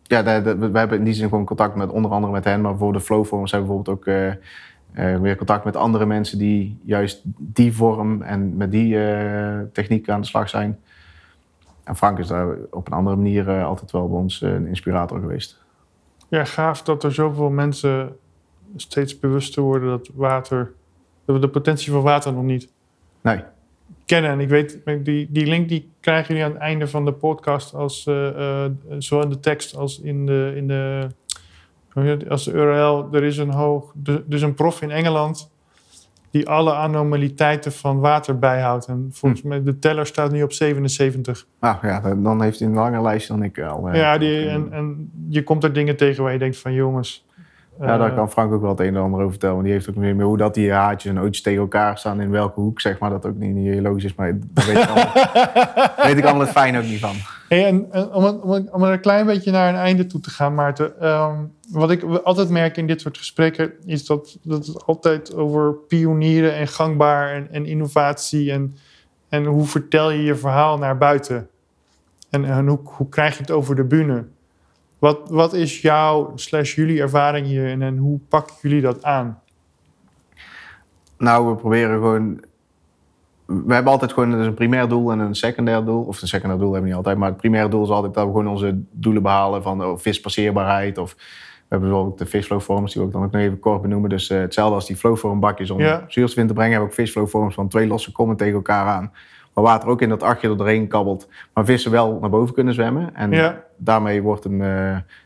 ja, we hebben in die zin gewoon contact met onder andere met hen. Maar voor de flowformers hebben we bijvoorbeeld ook eh, eh, weer contact met andere mensen die juist die vorm en met die eh, techniek aan de slag zijn. En Frank is daar op een andere manier altijd wel bij ons een inspirator geweest. Ja, gaaf dat er zoveel mensen steeds bewuster worden dat water, dat we de potentie van water nog niet Nee, kennen. En ik weet, die, die link die krijgen jullie aan het einde van de podcast, als, eh, eh, zowel in de tekst als in de, in de als de URL. Er is een hoog, dus een prof in Engeland die alle anomaliteiten van water bijhoudt. En volgens mij, de teller staat nu op 77. nou ja, dan- heeft hij een langer lijst dan ik al. eh, ja, die, en, en je komt er dingen tegen waar je denkt van jongens, Ja, daar Eh, kan Frank ook wel het een en ander over vertellen. Want die heeft ook meer meer hoe dat die haartjes en ootjes tegen elkaar staan. In welke hoek, zeg maar. Dat ook niet, niet logisch is. Maar daar weet ik allemaal, weet ik allemaal het fijn ook niet van. Hey, en, en om, om, om er een klein beetje naar een einde toe te gaan, Maarten. ehm, wat ik altijd merk in dit soort gesprekken is dat, dat het altijd over pionieren en gangbaar en, en innovatie en, en hoe vertel je je verhaal naar buiten. En, en hoe, hoe krijg je het over de bühne? Wat, wat is jouw slash jullie ervaring hier en, en hoe pakken jullie dat aan? Nou, we proberen gewoon... We hebben altijd gewoon dus een primair doel en een secundair doel. Of een secundair doel hebben we niet altijd. Maar het primaire doel is altijd dat we gewoon onze doelen behalen. Van oh, vispasseerbaarheid of... We hebben bijvoorbeeld de fishflow-forms, die we ook dan ook nog even kort benoemen. Dus eh, hetzelfde als die flowform bakjes om Ja. te brengen... hebben we ook fishflow-forms van twee losse kommen tegen elkaar aan. Waar water ook in dat achtje er doorheen kabbelt. Maar vissen wel naar boven kunnen zwemmen. En Ja. daarmee wordt een, eh,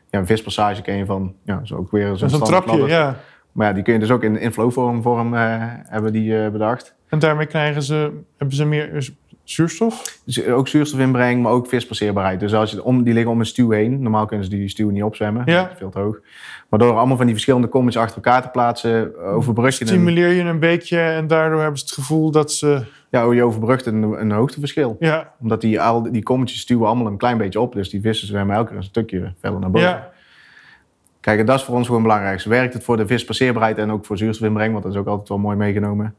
ja, een vispassage je van... Ja, zo ook weer zo'n trapje, ladder. ja. Maar ja, die kun je dus ook in, in flowform vorm eh, hebben die eh, bedacht. En daarmee krijgen ze, hebben ze meer zu- zuurstof? Dus ook zuurstof inbreng, maar ook vispasseerbaarheid. Dus als je, om, die liggen om een stuw heen. Normaal kunnen ze die stuw niet opzwemmen. Ja. Dat is veel te hoog. Maar door allemaal van die verschillende kommetjes achter elkaar te plaatsen, overbrug je een, Stimuleer je een beetje en daardoor hebben ze het gevoel dat ze... ja, je overbrugt een, een hoogteverschil. Ja, Omdat die, al, die kommetjes stuwen allemaal een klein beetje op. Dus die vissen zwemmen elke keer een stukje verder naar boven. ja. Kijk, en dat is voor ons gewoon belangrijk. Werkt het voor de vispasseerbaarheid en ook voor zuurstofinbreng? Want dat is ook altijd wel mooi meegenomen.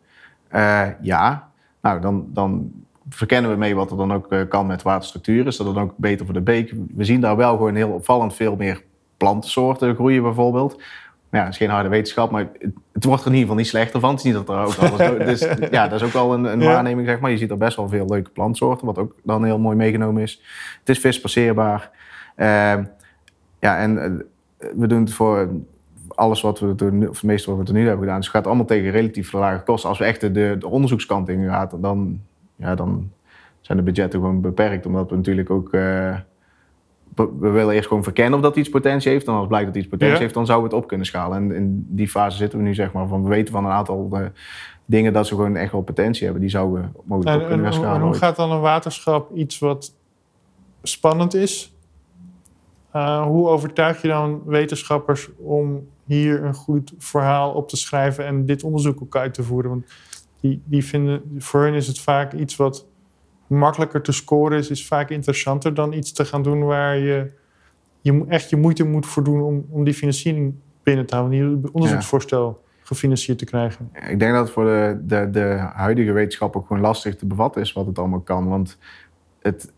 Eh, ja, nou dan, dan verkennen we mee wat er dan ook eh, kan met waterstructuur. Is dat dan ook beter voor de beek? We zien daar wel gewoon heel opvallend veel meer plantensoorten groeien bijvoorbeeld. Ja, het is geen harde wetenschap, maar het, wordt er in ieder geval niet slechter van. Het is niet dat er ook alles... dus, ja, dat is ook wel een, een Ja. waarneming, zeg maar. Je ziet er best wel veel leuke plantsoorten, wat ook dan heel mooi meegenomen is. Het is vispasseerbaar. Eh, ja, en eh, we doen het voor alles wat we doen, of het meeste wat we tot nu hebben gedaan. Dus het gaat allemaal tegen relatief lage kosten. Als we echt de, de, de onderzoekskant in gaan, dan, ja, dan zijn de budgetten gewoon beperkt. Omdat we natuurlijk ook... eh, we, willen eerst gewoon verkennen of dat iets potentie heeft. En als blijkt dat iets potentie Ja. heeft, dan zouden we het op kunnen schalen. En in die fase zitten we nu, zeg maar. Van, we weten van een aantal eh, dingen dat ze gewoon echt wel potentie hebben. Die zouden we mogelijk En, op en, kunnen en schalen. hoe ooit. gaat dan een waterschap iets wat spannend is? Uh, hoe overtuig je dan wetenschappers om hier een goed verhaal op te schrijven en dit onderzoek ook uit te voeren? Want die, die vinden, voor hen is het vaak iets wat makkelijker te scoren is, is vaak interessanter dan iets te gaan doen waar je, je echt je moeite moet voor doen om, om die financiering binnen te houden, die onderzoeksvoorstel gefinancierd te krijgen. Ik denk dat het voor de, de, de huidige wetenschap ook gewoon lastig te bevatten is wat het allemaal kan. Want het,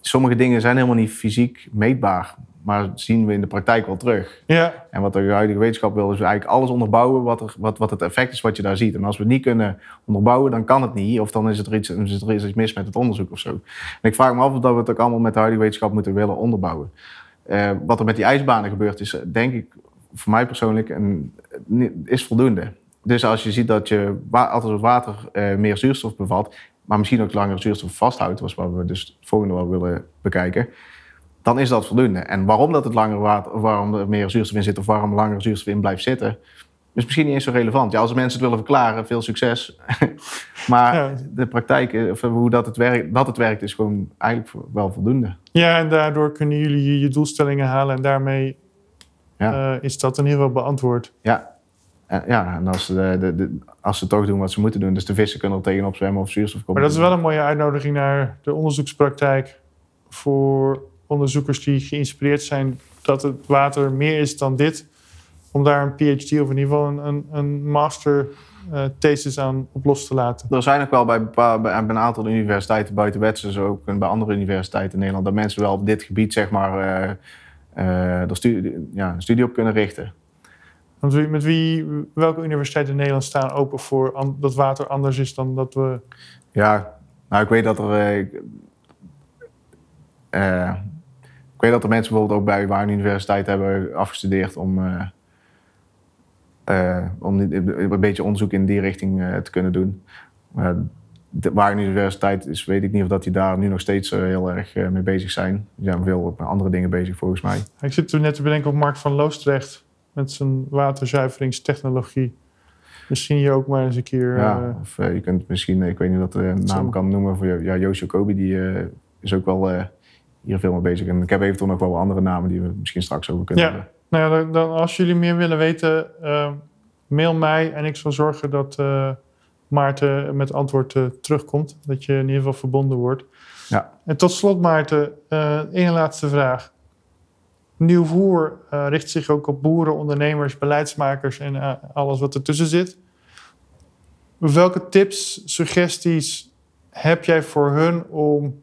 sommige dingen zijn helemaal niet fysiek meetbaar. Maar zien we in de praktijk wel terug. Ja, En wat de huidige wetenschap wil, is eigenlijk alles onderbouwen wat, er, wat, wat het effect is wat je daar ziet. En als we het niet kunnen onderbouwen, dan kan het niet. Of dan is, het er iets, is er iets mis met het onderzoek of zo. En ik vraag me af of dat we het ook allemaal met de huidige wetenschap moeten willen onderbouwen. Eh, wat er met die ijsbanen gebeurt, is eh, denk ik voor mij persoonlijk een, is voldoende. Dus als je ziet dat je wa- altijd het water eh, meer zuurstof bevat, maar misschien ook langer zuurstof vasthoudt, was wat we dus het volgende wel willen bekijken, dan is dat voldoende. En waarom dat het langer water, waarom er meer zuurstof in zit of waarom er langer zuurstof in blijft zitten, is misschien niet eens zo relevant. Ja, als mensen het willen verklaren, veel succes. maar Ja. de praktijk, eh, of hoe dat het, werkt, dat het werkt, is gewoon eigenlijk wel voldoende. Ja, en daardoor kunnen jullie je, je doelstellingen halen en daarmee Ja. eh, is dat in ieder geval beantwoord. Ja, en, ja, en als, ze de, de, de- als ze toch doen wat ze moeten doen, dus de vissen kunnen er tegenop zwemmen of zuurstof komen. Maar dat is wel een mooie uitnodiging naar de onderzoekspraktijk voor onderzoekers die geïnspireerd zijn dat het water meer is dan dit, om daar een PhD of in ieder geval een, een, een master eh, thesis aan op los te laten. Er zijn ook wel bij, bepaal- bij, bij een aantal universiteiten buiten wetsen, zo ook bij andere universiteiten in Nederland, dat mensen wel op dit gebied zeg maar eh, eh, studie, ja, een studie op kunnen richten. Want wie, met wie, welke universiteiten in Nederland staan open voor an- dat water anders is dan dat we. Ja, nou ik weet dat er. eh, ik- eh, ik weet dat er mensen bijvoorbeeld ook bij waar een universiteit hebben afgestudeerd om, eh, om een beetje onderzoek in die richting te kunnen doen. De, waar een universiteit is, weet ik niet of dat die daar nu nog steeds heel erg mee bezig zijn. Die zijn veel met andere dingen bezig volgens mij. Ik zit er net te bedenken op Mark van Loostrecht met zijn waterzuiveringstechnologie. Misschien hier ook maar eens een keer. Ja, eh, of eh, je kunt misschien, ik weet niet of dat de Zo. naam kan noemen voor ja, Joost Jacobi, die eh, is ook wel eh, hier veel mee bezig. En ik heb eventueel nog wel wat andere namen die we misschien straks over kunnen Ja. hebben. Nou ja, dan, als jullie meer willen weten, eh, mail mij en ik zal zorgen dat eh, Maarten met antwoord eh, terugkomt. Dat je in ieder geval verbonden wordt. Ja. En tot slot, Maarten, eh één laatste vraag. Nieuw Voer eh, richt zich ook op boeren, ondernemers, beleidsmakers en eh, alles wat ertussen zit. Welke tips, suggesties heb jij voor hun om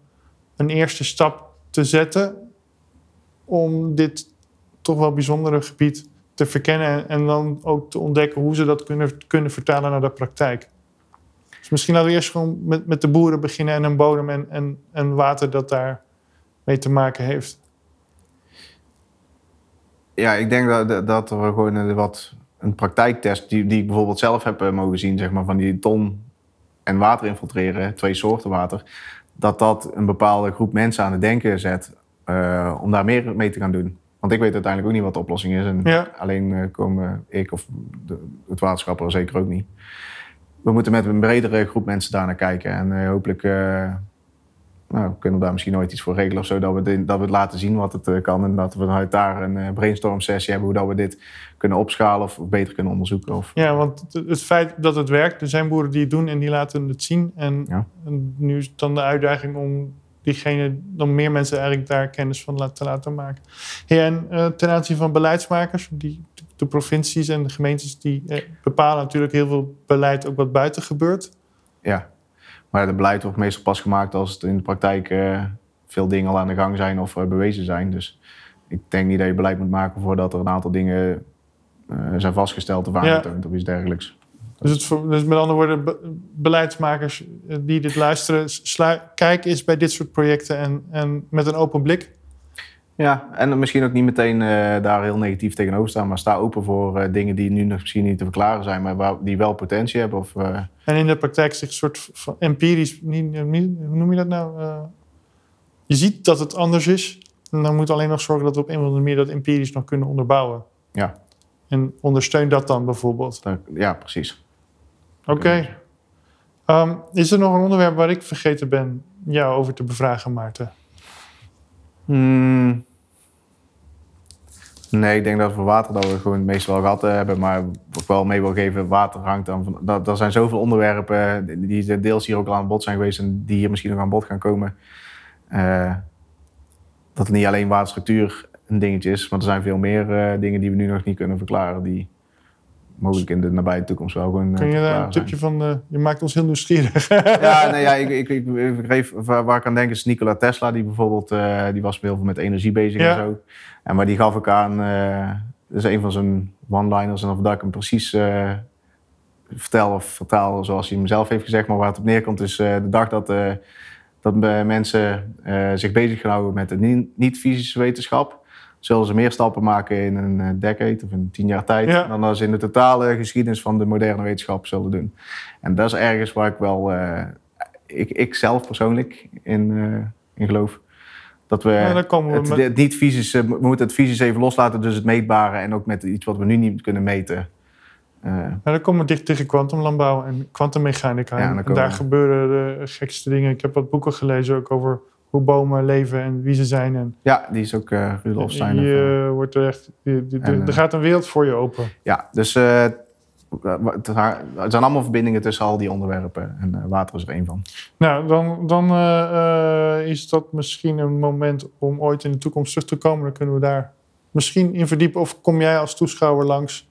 een eerste stap te zetten om dit toch wel bijzondere gebied te verkennen en, dan ook te ontdekken hoe ze dat kunnen, kunnen vertalen naar de praktijk? Dus misschien laten we eerst gewoon met, met de boeren beginnen en een bodem en, en, en water dat daar mee te maken heeft. Ja, ik denk dat, dat er gewoon een, wat een praktijktest, die, die ik bijvoorbeeld zelf heb eh, mogen zien, zeg maar, van die ton en water infiltreren, twee soorten water, dat dat een bepaalde groep mensen aan het denken zet eh, om daar meer mee te gaan doen. Want ik weet uiteindelijk ook niet wat de oplossing is. En Ja. alleen eh, komen ik of de, het waterschap er zeker ook niet. We moeten met een bredere groep mensen daar naar kijken. En hopelijk nou, kunnen we daar misschien nooit iets voor regelen of zo. Dat we, dat we het laten zien wat het eh, kan. En dat we vanuit daar een eh, brainstorm sessie hebben. Hoe dat we dit kunnen opschalen of beter kunnen onderzoeken. Of, Ja, want het, feit dat het werkt, er zijn boeren die het doen en die laten het zien. En, Ja. en nu is het dan de uitdaging om diegene, dan meer mensen eigenlijk daar kennis van te laten maken. Ja, en eh, ten aanzien van beleidsmakers, die, de provincies en de gemeentes, die eh, bepalen natuurlijk heel veel beleid ook wat buiten gebeurt. ja. Maar het beleid wordt meestal pas gemaakt als het in de praktijk eh, veel dingen al aan de gang zijn of eh, bewezen zijn. Dus ik denk niet dat je beleid moet maken voordat er een aantal dingen eh, zijn vastgesteld of aangetoond of iets dergelijks. Dus, het, dus met andere woorden, be- beleidsmakers die dit luisteren, slu- kijk eens bij dit soort projecten en, en met een open blik. Ja, en misschien ook niet meteen eh, daar heel negatief tegenover staan, maar sta open voor eh, dingen die nu nog misschien niet te verklaren zijn, maar waar, die wel potentie hebben. Of, eh, En in de praktijk zich een soort van empirisch, niet, hoe noem je dat nou? Je ziet dat het anders is. En dan moet alleen nog zorgen dat we op een of andere manier dat empirisch nog kunnen onderbouwen. ja, En ondersteun dat dan bijvoorbeeld. ja, precies. Oké. Ehm, is er nog een onderwerp waar ik vergeten ben jou over te bevragen, Maarten? Hmm. Nee, ik denk dat voor water dat we gewoon het meest wel gehad hebben. Maar wat ik wel mee wil geven, water hangt aan. van- er zijn zoveel onderwerpen die die deels hier ook al aan bod zijn geweest en die hier misschien nog aan bod gaan komen. Eh, dat het niet alleen waterstructuur een dingetje is, want er zijn veel meer eh, dingen die we nu nog niet kunnen verklaren. Die mogelijk in de nabije toekomst wel gewoon. eh, Kun je daar verklaren een zijn. tipje van... eh, je maakt ons heel nieuwsgierig. Ja, nee, ja ik, ik, ik, ik begreep waar, waar ik aan denk is Nikola Tesla, die bijvoorbeeld, eh, die was heel veel met energie bezig Ja. en zo. En maar die gaf ik aan, eh, dat is een van zijn one-liners, en of dat ik hem precies eh, vertel of vertaal zoals hij hem zelf heeft gezegd, maar waar het op neerkomt is eh, de dag dat, eh, dat eh, mensen eh, zich bezig gaan houden met de ni- niet-fysische wetenschap, zullen ze meer stappen maken in een eh, decade of in tien jaar tijd Ja. dan ze in de totale geschiedenis van de moderne wetenschap zullen doen. En dat is ergens waar ik wel, eh, ik, ik zelf persoonlijk in, eh, in geloof. Dat we Ja, het, met- niet fysische, we moeten het fysisch even loslaten, dus het meetbare en ook met iets wat we nu niet kunnen meten. Eh, Ja, dan komen we dicht tegen kwantumlandbouw en kwantummechanica. Ja, en daar gebeuren de gekste dingen. Ik heb wat boeken gelezen ook over hoe bomen leven en wie ze zijn. En ja, die is ook eh Rudolf Steiner. je eh, wordt er echt, En, er eh, gaat een wereld voor je open. Ja, dus eh, het er zijn allemaal verbindingen tussen al die onderwerpen en eh, water is er één van. Nou, dan, dan eh, eh, is dat misschien een moment om ooit in de toekomst terug te komen. Dan kunnen we daar misschien in verdiepen. Of kom jij als toeschouwer langs?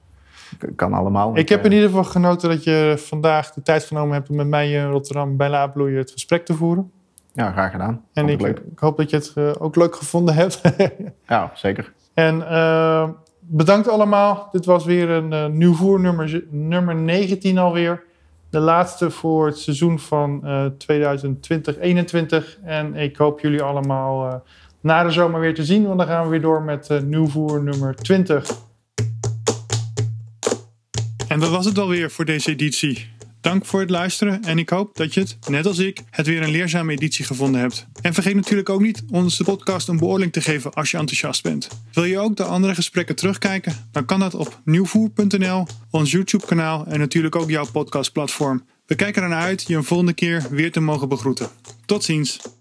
Kan allemaal. Ik heb eh, in ieder geval genoten dat je vandaag de tijd genomen hebt om met mij in Rotterdam bij Laabloeien het gesprek te voeren. Ja, graag gedaan. En ik, leuk. ik hoop dat je het eh, ook leuk gevonden hebt. Ja, zeker. en eh, bedankt allemaal. Dit was weer een eh, nieuw voer nummer, nummer 19 alweer. De laatste voor het seizoen van eh 2020-21. En ik hoop jullie allemaal na de zomer weer te zien. Want dan gaan we weer door met nieuw voer nummer 20. En dat was het alweer voor deze editie. Dank voor het luisteren en ik hoop dat je het, net als ik, het weer een leerzame editie gevonden hebt. En vergeet natuurlijk ook niet onze podcast een beoordeling te geven als je enthousiast bent. Wil je ook de andere gesprekken terugkijken? Dan kan dat op nieuwvoer.nl, ons YouTube kanaal en natuurlijk ook jouw podcastplatform. We kijken ernaar uit je een volgende keer weer te mogen begroeten. Tot ziens!